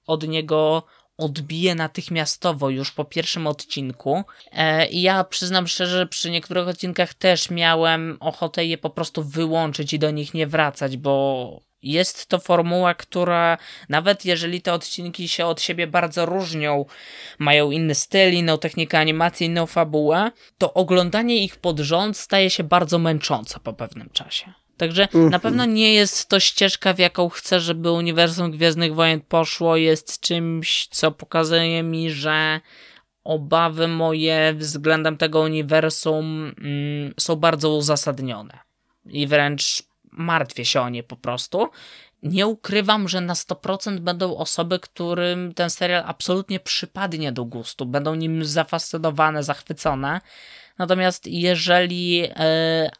od niego odbije natychmiastowo już po pierwszym odcinku. E, I ja przyznam szczerze, że przy niektórych odcinkach też miałem ochotę je po prostu wyłączyć i do nich nie wracać, bo jest to formuła, która nawet jeżeli te odcinki się od siebie bardzo różnią, mają inny styl, inną technikę animacji, inną fabułę, to oglądanie ich pod rząd staje się bardzo męczące po pewnym czasie. Także na mhm. pewno nie jest to ścieżka, w jaką chcę, żeby uniwersum Gwiezdnych Wojen poszło. Jest czymś, co pokazuje mi, że obawy moje względem tego uniwersum mm, są bardzo uzasadnione. I wręcz martwię się o nie po prostu. Nie ukrywam, że na 100% będą osoby, którym ten serial absolutnie przypadnie do gustu, będą nim zafascynowane, zachwycone. Natomiast jeżeli e,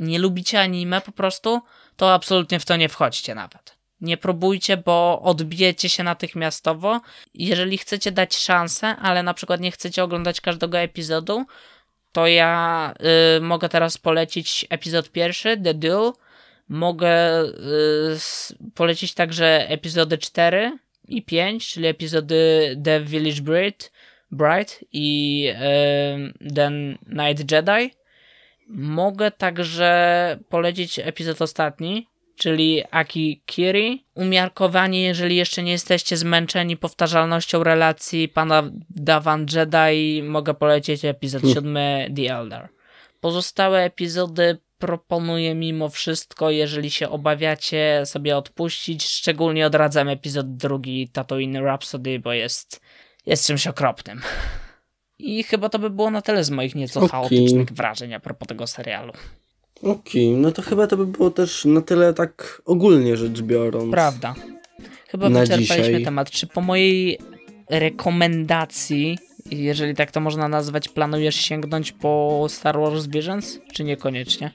nie lubicie anime po prostu, to absolutnie w to nie wchodźcie nawet. Nie próbujcie, bo odbijecie się natychmiastowo. Jeżeli chcecie dać szansę, ale na przykład nie chcecie oglądać każdego epizodu, to ja y, mogę teraz polecić epizod pierwszy, The Duel. Mogę y, polecić także epizody 4 i 5, czyli epizody The Village Bride, Bride i y, The Night Jedi. Mogę także polecić epizod ostatni, czyli Aki Kiri. Umiarkowanie, jeżeli jeszcze nie jesteście zmęczeni powtarzalnością relacji pana Davan Jedi, mogę polecić epizod hmm. siódmy The Elder. Pozostałe epizody proponuję mimo wszystko, jeżeli się obawiacie sobie odpuścić, szczególnie odradzam epizod drugi Tatooine Rhapsody, bo jest, jest czymś okropnym. I chyba to by było na tyle z moich nieco okay. chaotycznych wrażeń a propos tego serialu. Okej, okay, no to chyba to by było też na tyle tak ogólnie rzecz biorąc. Prawda. Chyba na wyczerpaliśmy dzisiaj. temat. Czy po mojej rekomendacji, jeżeli tak to można nazwać, planujesz sięgnąć po Star Wars Visions, czy niekoniecznie?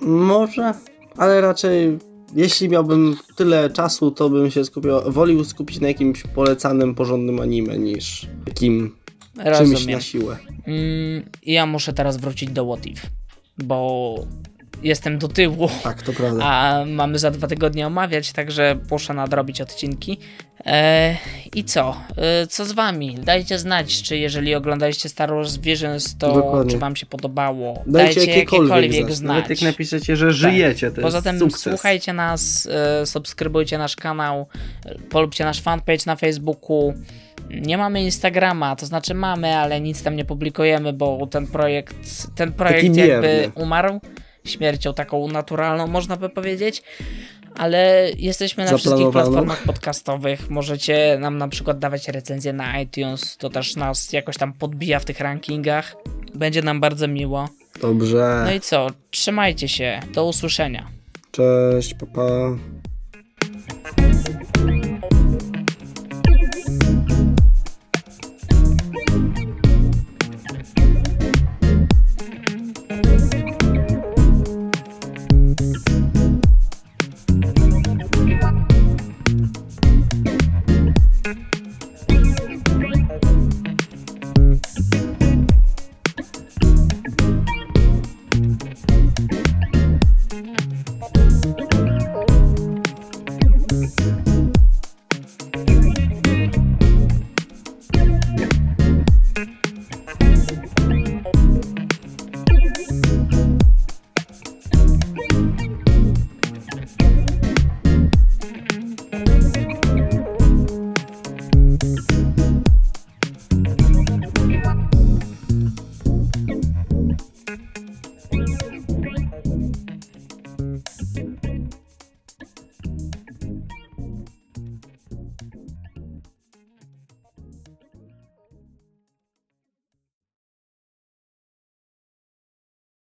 Może, ale raczej jeśli miałbym tyle czasu, to bym się skupił, wolił skupić na jakimś polecanym, porządnym anime niż takim Rozumiem. czymś na siłę. Mm, ja muszę teraz wrócić do What If, bo jestem do tyłu. Tak, to prawda. A mamy za dwa tygodnie omawiać, także muszę nadrobić odcinki. E, I co? E, co z wami? Dajcie znać, czy jeżeli oglądaliście Star Wars Visions, to Dokładnie. czy wam się podobało. Dajcie, Dajcie jakiekolwiek, jakiekolwiek znać. Nawet jak napiszecie, że tak. żyjecie, to Poza tym sukces. słuchajcie nas, e, subskrybujcie nasz kanał, polubcie nasz fanpage na Facebooku. Nie mamy Instagrama, to znaczy mamy, ale nic tam nie publikujemy, bo ten projekt, ten projekt jakby umarł śmiercią taką naturalną, można by powiedzieć. ale jesteśmy na wszystkich platformach podcastowych. Możecie nam na przykład dawać recenzje na iTunes, to też nas jakoś tam podbija w tych rankingach. Będzie nam bardzo miło. Dobrze. No i co? Trzymajcie się. Do usłyszenia. Cześć, papa.